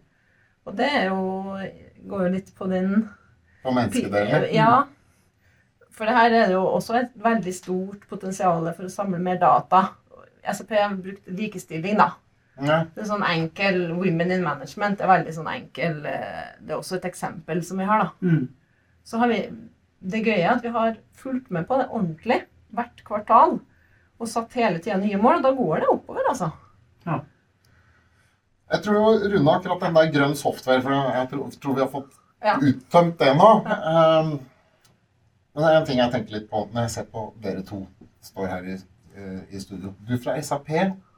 Og det er jo går jo litt på den På menneskedelen. Ja. For det her er det jo også et veldig stort potensial for å samle mer data. SAP har brukt likestilling, da. Ja. Det er sånn enkel Women in Management er veldig sånn enkel eh, Det er også et eksempel som vi har, da. Mm. Så har vi Det gøye er at vi har fulgt med på det ordentlig hvert kvartal. Og satt hele tida nye mål, og da går det oppover, altså. Jeg tror vi runde akkurat den der grønn software, for jeg tror, tror vi har fått Ja. uttømt det nå. Um, men det er en ting jeg tenker litt på når jeg ser på dere to står her i, eh, i studio. Du fra SAP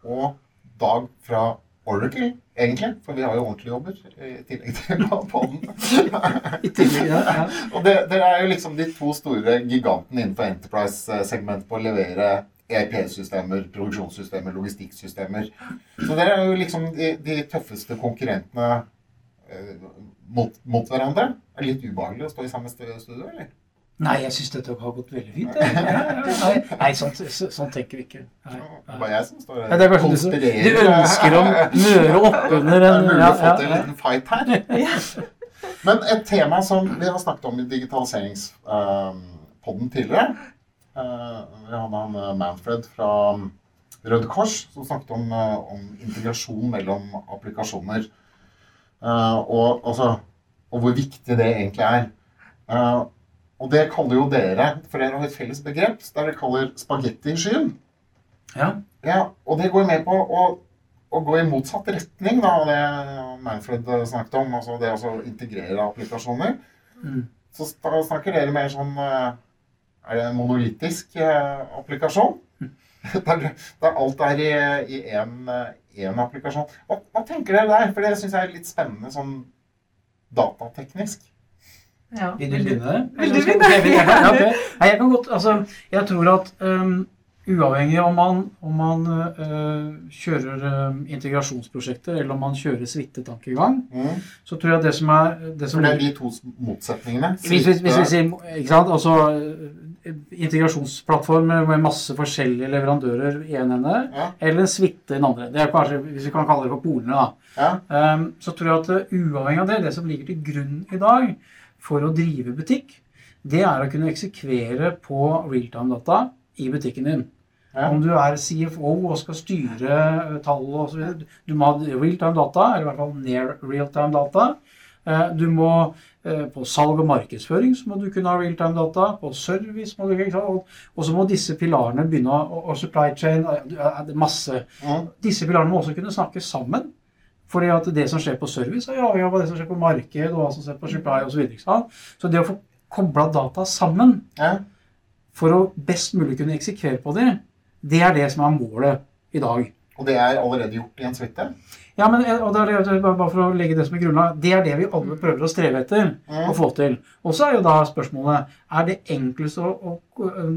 og Dag fra Oracle, egentlig. For vi har jo ordentlige jobber i tillegg til <laughs> poden. I tillegg, ja, ja. Og det, dere er jo liksom de to store gigantene innenfor Enterprise-segmentet på å levere ERP-systemer, produksjonssystemer, logistikksystemer. Så dere er jo liksom de, de tøffeste konkurrentene eh, mot, mot hverandre. Er det litt ubehagelig å stå i samme studio, eller? Nei, jeg syns dette har gått veldig fint. Nei, nei sånn, så, sånn tenker vi ikke. Nei, Det er nei. bare jeg som står Ja, det er kanskje du du ønsker å møre oppunder en <laughs> Det er mulig å få til en liten fight her. <laughs> Men et tema som vi har snakket om i digitaliseringspodden tidligere eh, Vi hadde han eh, Manfred fra um, Røde Kors som snakket om, eh, om integrasjon mellom applikasjoner. Og, altså, og hvor viktig det egentlig er. Eh, og det kaller jo dere, for dere har et felles begrep, der dere kaller spagettiskyen. ja. Ja, og det går med på å, å gå i motsatt retning da, av det Manfred snakket om, altså det å integrere applikasjoner. Mm. Så snakker dere mer sånn eh, Er det en monolittisk eh, applikasjon? <laughs> Der, der alt er i én applikasjon. Hva, hva tenker dere der? For det syns jeg er litt spennende sånn datateknisk. Ja. Vil du begynne? Vil du begynne? Jeg, jeg, <laughs> ja, okay. Nei, jeg kan godt Altså, jeg tror at um, uavhengig om man, om man uh, kjører um, integrasjonsprosjekter eller om man kjører suitetankegang, Mm. så tror jeg det som er det som For det er de to motsetningene. Hvis, hvis, hvis vi sier ikke sant, altså øh, integrasjonsplattform med med masse forskjellige leverandører i en ende, Ja, eller en suite i den andre. Det er kanskje, hvis vi kan kalle det for polene, da. ja. Um, så tror jeg at uh, uavhengig av det, det som ligger til grunn i dag for å drive butikk, det er å kunne eksekvere på realtime-data i butikken din. Ja. Om du er CFO og skal styre uh, tall og så videre, du må ha realtime-data, eller i hvert fall near realtime-data. Uh, Du må uh, på salg og markedsføring så må du kunne ha realtime-data. På service må du kunne ha, Og, så må disse pilarene begynne å og, supply chain masse disse pilarene må også kunne snakke sammen. Fordi at det som skjer på service, er avhengig av det som skjer på marked, og hva som skjer på supply osv. Så, videre, så det å få kobla data sammen ja. for å best mulig kunne eksekvere på det, Det er det som er målet i dag. Og det er allerede gjort i en suite? Ja, men og det er det, bare for å legge det som er grunnlag, det er det vi alle prøver å streve etter Mm. å få til. Og så er jo da spørsmålet er det enklest å, å,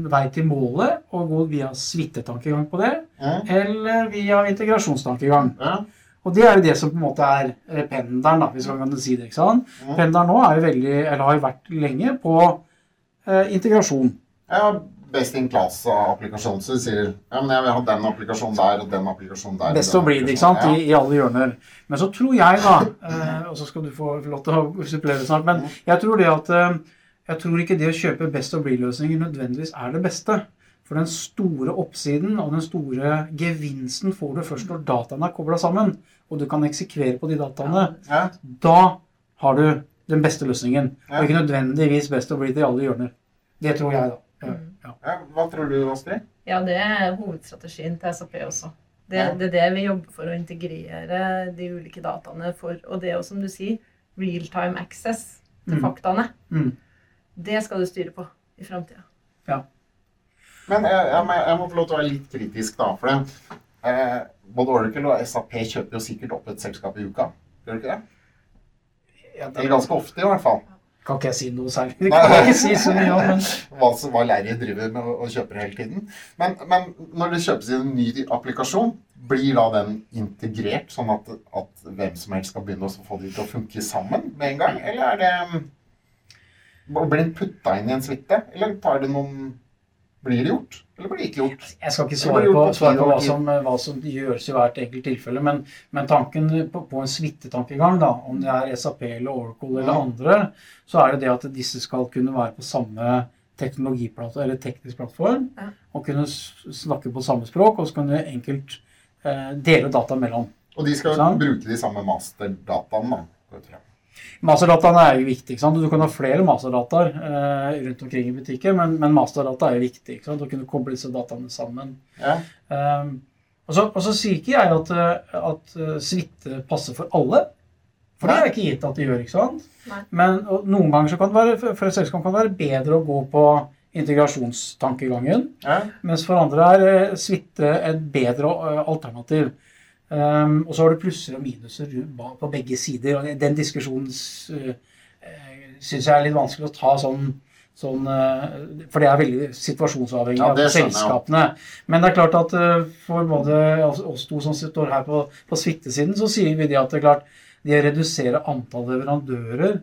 vei til målet å gå via suitetankegang på det, Mm. eller via integrasjonstankegang. Ja. Og det er jo det som på en måte er eh, pendelen, da, hvis man kan si det. ikke sant? Mm. Pendelen nå er jo veldig, eller har jo vært lenge på eh, integrasjon. ja, best in class-applikasjon. Så du sier ja, men jeg vil ha den applikasjonen der og den applikasjonen der. Best å bli det, ikke sant? ja. I, I alle hjørner. Men så tror jeg, da eh, Og så skal du få lov til å supplere snart. Men jeg tror det at eh, Jeg tror ikke det å kjøpe best of breed-løsninger nødvendigvis er det beste. For den store oppsiden og den store gevinsten får du først når dataene er kobla sammen. Og du kan eksekvere på de dataene. Ja. Da har du den beste løsningen. Ja. Og ikke nødvendigvis best of breed i alle hjørner. Det tror jeg, da. Ja, ja. Ja, hva tror du, Astrid? Ja, det er hovedstrategien til SAP også. Det, det er det vi jobber for å integrere de ulike dataene for. Og det er jo, som du sier, real-time access til Mm. faktaene. Mm. Det skal du styre på i framtida. Men jeg, jeg, må- jeg må få lov til å være litt kritisk, da. For det, eh, både Oracle og SAP kjøper jo sikkert opp et selskap i uka. Gjør de ikke det? Ja, det Eller ganske ofte, i hvert fall. kan ikke jeg si noe særlig. Det kan jeg ikke si så mye om, men <laughs> Hva, hva Larry driver med og kjøper hele tiden. Men, men når det kjøpes inn en ny applikasjon, blir da den integrert, sånn at, at hvem som helst skal begynne å få de til å funke sammen med en gang? Eller er det Blir den putta inn i en suite? Eller tar det noen Blir det gjort? Eller blir det ikke gjort? Jeg skal ikke svare på, på svare på hva, som, hva som gjøres i hvert enkelt tilfelle, men, men tanken på, på en suitetankegang, da, om det er SAP eller Oracle eller Ja. andre, så er det det at disse skal kunne være på samme teknologiplattform eller teknisk plattform, Ja. og kunne snakke på samme språk, og så kan du enkelt eh, dele data mellom. Og de skal bruke de samme masterdataene, da. Masterdataene er jo viktig. ikke sant? Du kan ha flere masterdataer eh, rundt omkring i butikker, men, men masterdata er jo viktig. ikke sant? Å kunne koble disse dataene sammen. Ja. Um, og, så, og så sier ikke jeg at, eh, at eh, suite passer for alle. For det er ikke gitt at det gjør. ikke sant? Nei. Men og noen ganger så kan det være, for et selskap kan det være bedre å gå på integrasjonstankegangen, Ja. mens for andre er eh, suite et bedre alternativ. Um, og så har du plusser og minuser på begge sider. og Den diskusjonen uh, syns jeg er litt vanskelig å ta sånn, sånn uh, For det er veldig situasjonsavhengig Ja, av selskapene. Men det er klart at uh, for både oss to som står her på, på suitesiden, så sier vi det at det er klart det å redusere antall leverandører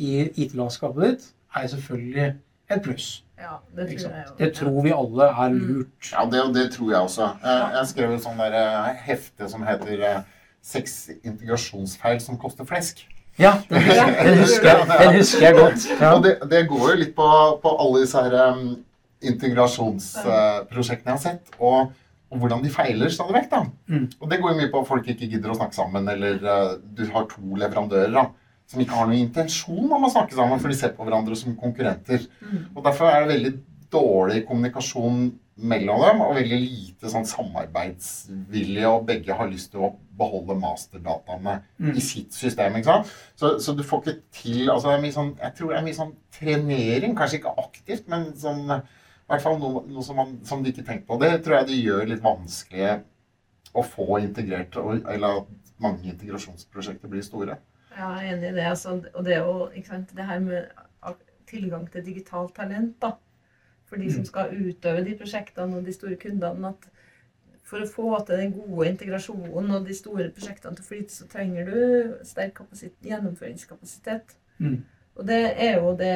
i IT-landskapet ditt er selvfølgelig et pluss. Ja, det tror jeg. Det tror vi alle er lurt. Ja, det, det tror jeg også. Jeg, jeg skrev et sånn der eh, hefte som heter eh, 'Seks integrasjonsfeil som koster flesk'. Ja, den husker, husker, jeg, <laughs> den husker jeg godt. Ja. Og det, det går jo litt på, på alle disse her um, integrasjonsprosjektene jeg har sett, og, og hvordan de feiler stadig vekk. da. Mm. Og det går jo mye på at folk ikke gidder å snakke sammen, eller uh, du har to leverandører da, som ikke har noen intensjon om å snakke sammen, for de ser på hverandre som konkurrenter. Mm. Og Derfor er det veldig dårlig kommunikasjon mellom dem, og veldig lite sånn samarbeidsvilje, og begge har lyst til å beholde masterdataene Mm. i sitt system. ikke sant? Så, så du får ikke til altså det er mye sånn, Jeg tror det er mye sånn trenering, kanskje ikke aktivt, men sånn, i hvert fall noe, noe som, man, som de ikke tenker på. Det tror jeg det gjør litt vanskelig å få integrert, eller at mange integrasjonsprosjekter blir store. Ja, jeg er enig i det. Altså, og det er jo sant, det her med tilgang til digitalt talent da, for de som skal utøve de prosjektene og de store kundene. at For å få til den gode integrasjonen og de store prosjektene til å flyte, så trenger du sterk kapasitet, gjennomføringskapasitet. Mm. Og det er jo det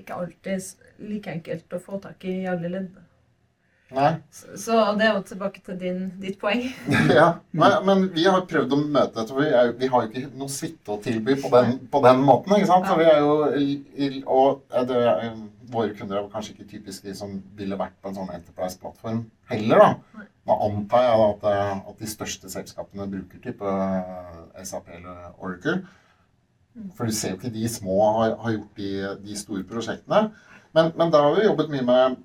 ikke alltid like enkelt å få tak i i alle ledd. Nei? Så, så det er jo tilbake til din, ditt poeng. <laughs> Ja, men, men vi har prøvd å møte dette. Vi, er, vi har jo ikke noe suite å tilby på den, på den måten. ikke sant? Så vi er jo, og det er, Våre kunder er kanskje ikke typisk de som ville vært på en sånn Enterprise-plattform heller. da. Nå antar jeg da at, eh, at de største selskapene bruker type eh, SAP eller Oracle. For du ser jo ikke de små har, har gjort de, de store prosjektene. Men, men da har vi jobbet mye med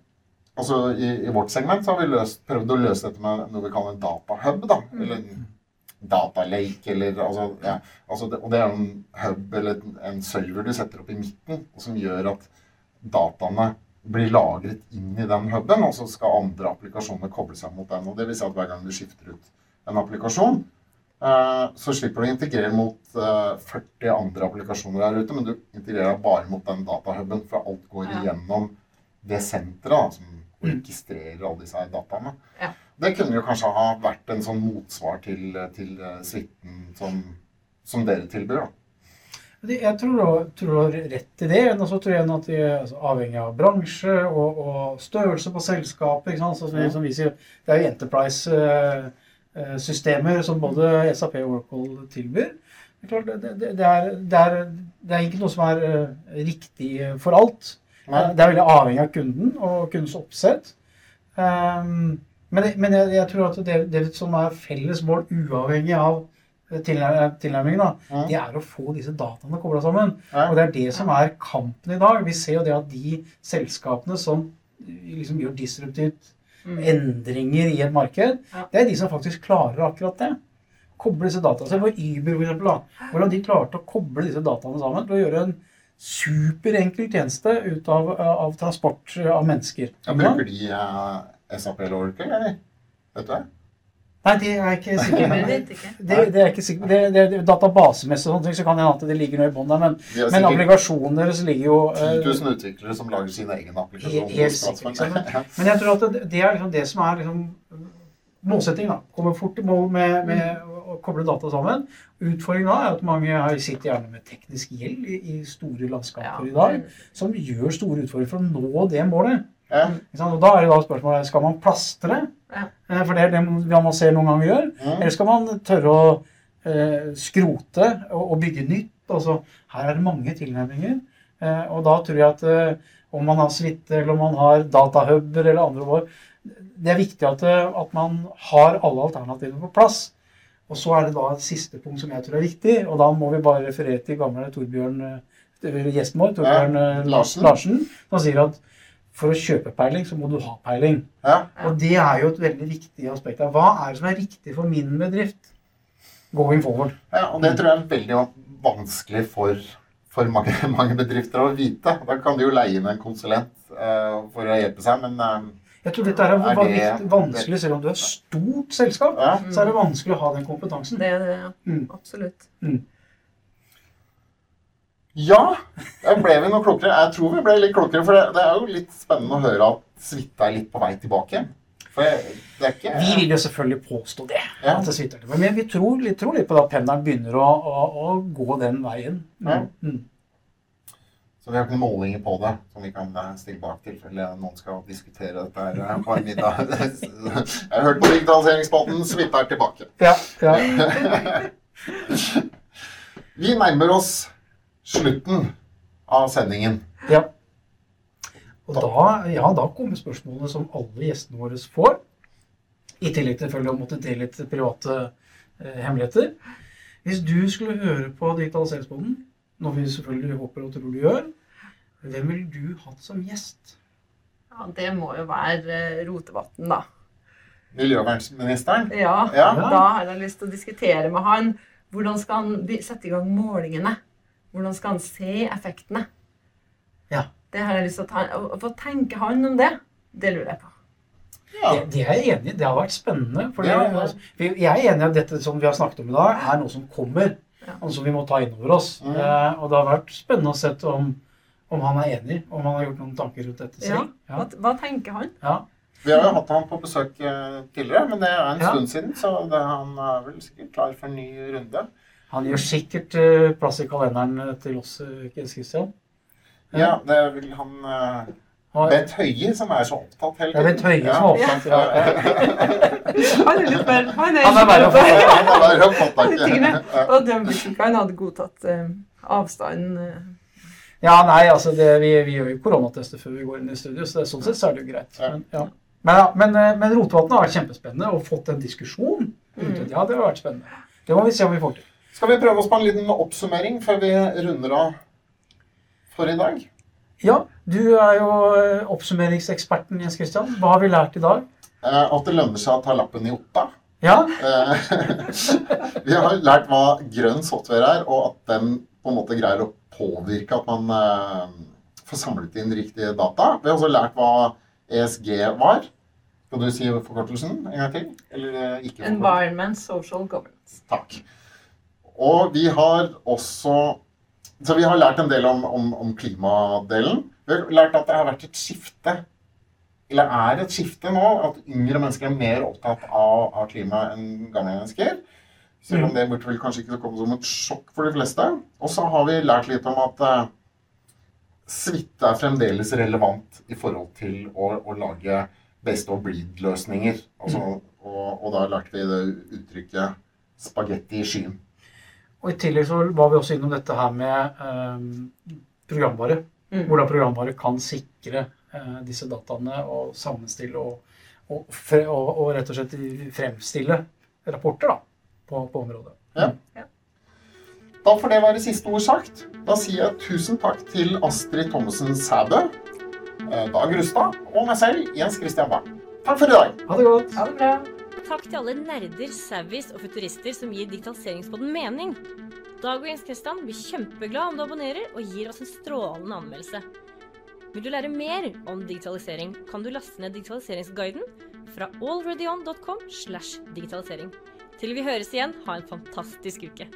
Altså i, i vårt segment så har vi løst, prøvd å løse dette med noe vi kaller en datahub. da, Eller en datalake, eller altså, ja, altså det, Og det er en hub eller en server du setter opp i midten, og som gjør at dataene blir lagret inn i den huben, og så skal andre applikasjoner koble seg mot den. Og det vil si at hver gang du skifter ut en applikasjon, eh, så slipper du å integrere mot eh, 40 andre applikasjoner der ute, men du integrerer bare mot den datahuben, for alt går igjennom det senteret da, som registrerer alle disse dataene. Ja. Det kunne jo kanskje ha vært en sånn motsvar til, til eh, suiten som, som dere tilbyr. da. Jeg tror du har- rett i det. Og så tror jeg at de er altså, avhengig av bransje og, og størrelse på selskapet. ikke sant? Så som, vi- som vi sier, det er jo Enterprise-systemer som både SAP og Oracle tilbyr. Det er, klart, det, er, det, er, det er ikke noe som er eh, riktig for alt. Nei. Det er veldig avhengig av kunden og kundens oppsett. Um, men jeg, men jeg, jeg tror at det, det som er felles mål, uavhengig av tilnærmingen, da, det er å få disse dataene kobla sammen. Ja. Og det er det som er kampen i dag. Vi ser jo det at de selskapene som liksom gjør disruptivt Mm. endringer i et marked, Ja. det er de som faktisk klarer akkurat det. Koble disse dataene. Se på Uber, for eksempel, da. Hvordan de klarte å koble disse dataene sammen til å gjøre en superenkel tjeneste ut av, av transport av mennesker. Ja, bruker de eh, SAP eller Oracle, eller? Vet du det? Nei, det er jeg ikke sikker på. <laughs> Det, det er ikke sikker. Det, det, det, databasemessig og sånne ting, så kan det hende at det ligger noe i bånn der, men, men applikasjoner så ligger jo 10 eh, 000 utviklere som lager sine egne applikasjoner. Helt- sikkert. Men jeg tror at det, det er liksom det som er liksom målsettingen. da. Komme fort i mål med, med å koble data sammen. Utfordringen da er at mange sitter gjerne med teknisk gjeld i, i store landskaper i dag, som gjør store utfordringer for å nå det målet. Ja. Og da er det da spørsmålet skal man plastre, Ja. Eh, for det er det man ser noen ganger gjør, ja. eller skal man tørre å eh, skrote og, og bygge nytt? Altså, her er det mange tilnærminger. Eh, og da tror jeg at eh, om man har suite, eller om man har datahuber eller andre år, det er viktig at, eh, at man har alle alternativene på plass. Og så er det da et siste punkt som jeg tror er viktig, og da må vi bare referere til gamle Torbjørn, eh, gjesten vår, Torbjørn Ja, eh, Larsen. Larsen, som sier at for å kjøpe peiling, så må du ha peiling. Ja. Og det er jo et veldig viktig aspekt. av Hva er det som er riktig for min bedrift going forward? ja, og det tror jeg er veldig vanskelig for, for mange, <laughs> mange bedrifter å vite. Da kan de jo leie inn en konsulent uh, for å hjelpe seg, men eh, Jeg tror dette er, Er det- vanskelig, vanskelig, selv om du er et stort selskap, ja. så er det vanskelig å ha den kompetansen. Det er det, ja. Mm. Absolutt. Ja, der ble vi noe klokere. Jeg tror vi ble litt klokere, for det, det er jo litt spennende å høre at suite er litt på vei tilbake igjen. For det er ikke Vi vil jo selvfølgelig påstå det. Ja. at det litt. Men vi tror, tror litt på at pendelen begynner å, å, å gå den veien. Ja. Mm. Så vi har ikke noen målinger på det som vi kan stille bak tilfelle noen skal diskutere dette her eh, på en middag. <laughs> Jeg har hørt på digitaliseringsspalten, suite er tilbake. Ja, ja. <laughs> Vi nærmer oss slutten av sendingen. ja. Og da, ja, da kommer spørsmålene som alle gjestene våre får. I tillegg til selvfølgelig å måtte dele litt private eh, hemmeligheter. Hvis du skulle høre på Digitaliseringsboden, noe vi selvfølgelig håper og tror du gjør, hvem ville du hatt som gjest? Ja, det må jo være eh, Rotevatn, da. Miljøvernministeren. Ja, Ja. da har jeg lyst til å diskutere med han. Hvordan skal han sette i gang målingene? Hvordan skal han se effektene? Ja. Det har jeg lyst til å ta. Hva tenker han om det? Det lurer jeg på. Ja. Det, det er jeg enig i. Det har vært spennende. For Ja, ja. altså, jeg er enig i at dette som vi har snakket om i dag, er noe som kommer. Ja. Som vi må ta inn over oss. Mm. Eh, og det har vært spennende å se om, om han er enig, om han har gjort noen tanker rundt dette Ja. selv. Hva, hva tenker han? ja. Vi har jo hatt han på besøk eh, tidligere, men det er en Ja. stund siden, så det, han er vel sikkert klar for en ny runde. Han gjør sikkert eh, plass i kalenderen til oss, eh, Jens Christian. Ja, det vil han Og- Bent Høie som er så opptatt hele Det er Bent Høie som er opptatt. Ja. Ja. <laughs> Han er litt mer Han er, Han er verre å få tak i. Og hvis hadde godtatt eh, avstanden eh, ja, nei, altså det, vi, vi gjør jo koronatester før vi går inn i studio, så det, sånn sett så er det jo greit. Men, ja. men, ja, men, eh, men Rotevatn har vært kjempespennende og fått en diskusjon. Mm. Ja, det har vært spennende. Det må vi se om vi får til. Skal vi prøve oss på en liten oppsummering før vi runder av for i dag? Ja, du er jo eh, oppsummeringseksperten, Jens Christian. Hva har vi lært i dag? Eh, At det lønner seg å ta lappen i oppa. Ja, Eh, <laughs> Vi har lært hva grønn software er, og at den på en måte greier å påvirke at man eh, få samlet inn riktige data. Vi har også lært hva ESG var. Skal du si forkortelsen en gang til? Eller ikke? Environment, social governance. Takk. Og vi har også Så vi har lært en del om, om, om klimadelen. Vi har lært at det har vært et skifte, eller er et skifte nå, at yngre mennesker er mer opptatt av, av klima enn gamle mennesker. Selv om det burde vel kanskje ikke komme som et sjokk for de fleste. Og så har vi lært litt om at uh, suite er fremdeles relevant i forhold til å, å lage best of breed-løsninger. Altså, og, og da lærte vi det uttrykket 'spagetti i skyen'. Og I tillegg så var vi også innom dette her med eh, programvare. Mm. Hvordan programvare kan sikre eh, disse dataene og sammenstille og, og, fre, og, og rett og slett fremstille rapporter da, på, på området. Ja. Da får det være siste ord sagt. Da sier jeg tusen takk til Astrid Thommessen Sæbø, eh, Dag Rustad og meg selv, Jens Christian Bang. Takk for i dag. Ha det godt! Ha det bra. Takk til alle nerder, savvies og futurister som gir digitaliseringspodden mening. Dag og Jens Kristian blir kjempeglad om du abonnerer og gir oss en strålende anmeldelse. Vil du lære mer om digitalisering, kan du laste ned digitaliseringsguiden fra allreadyon.com slash digitalisering. Til vi høres igjen, ha en fantastisk uke.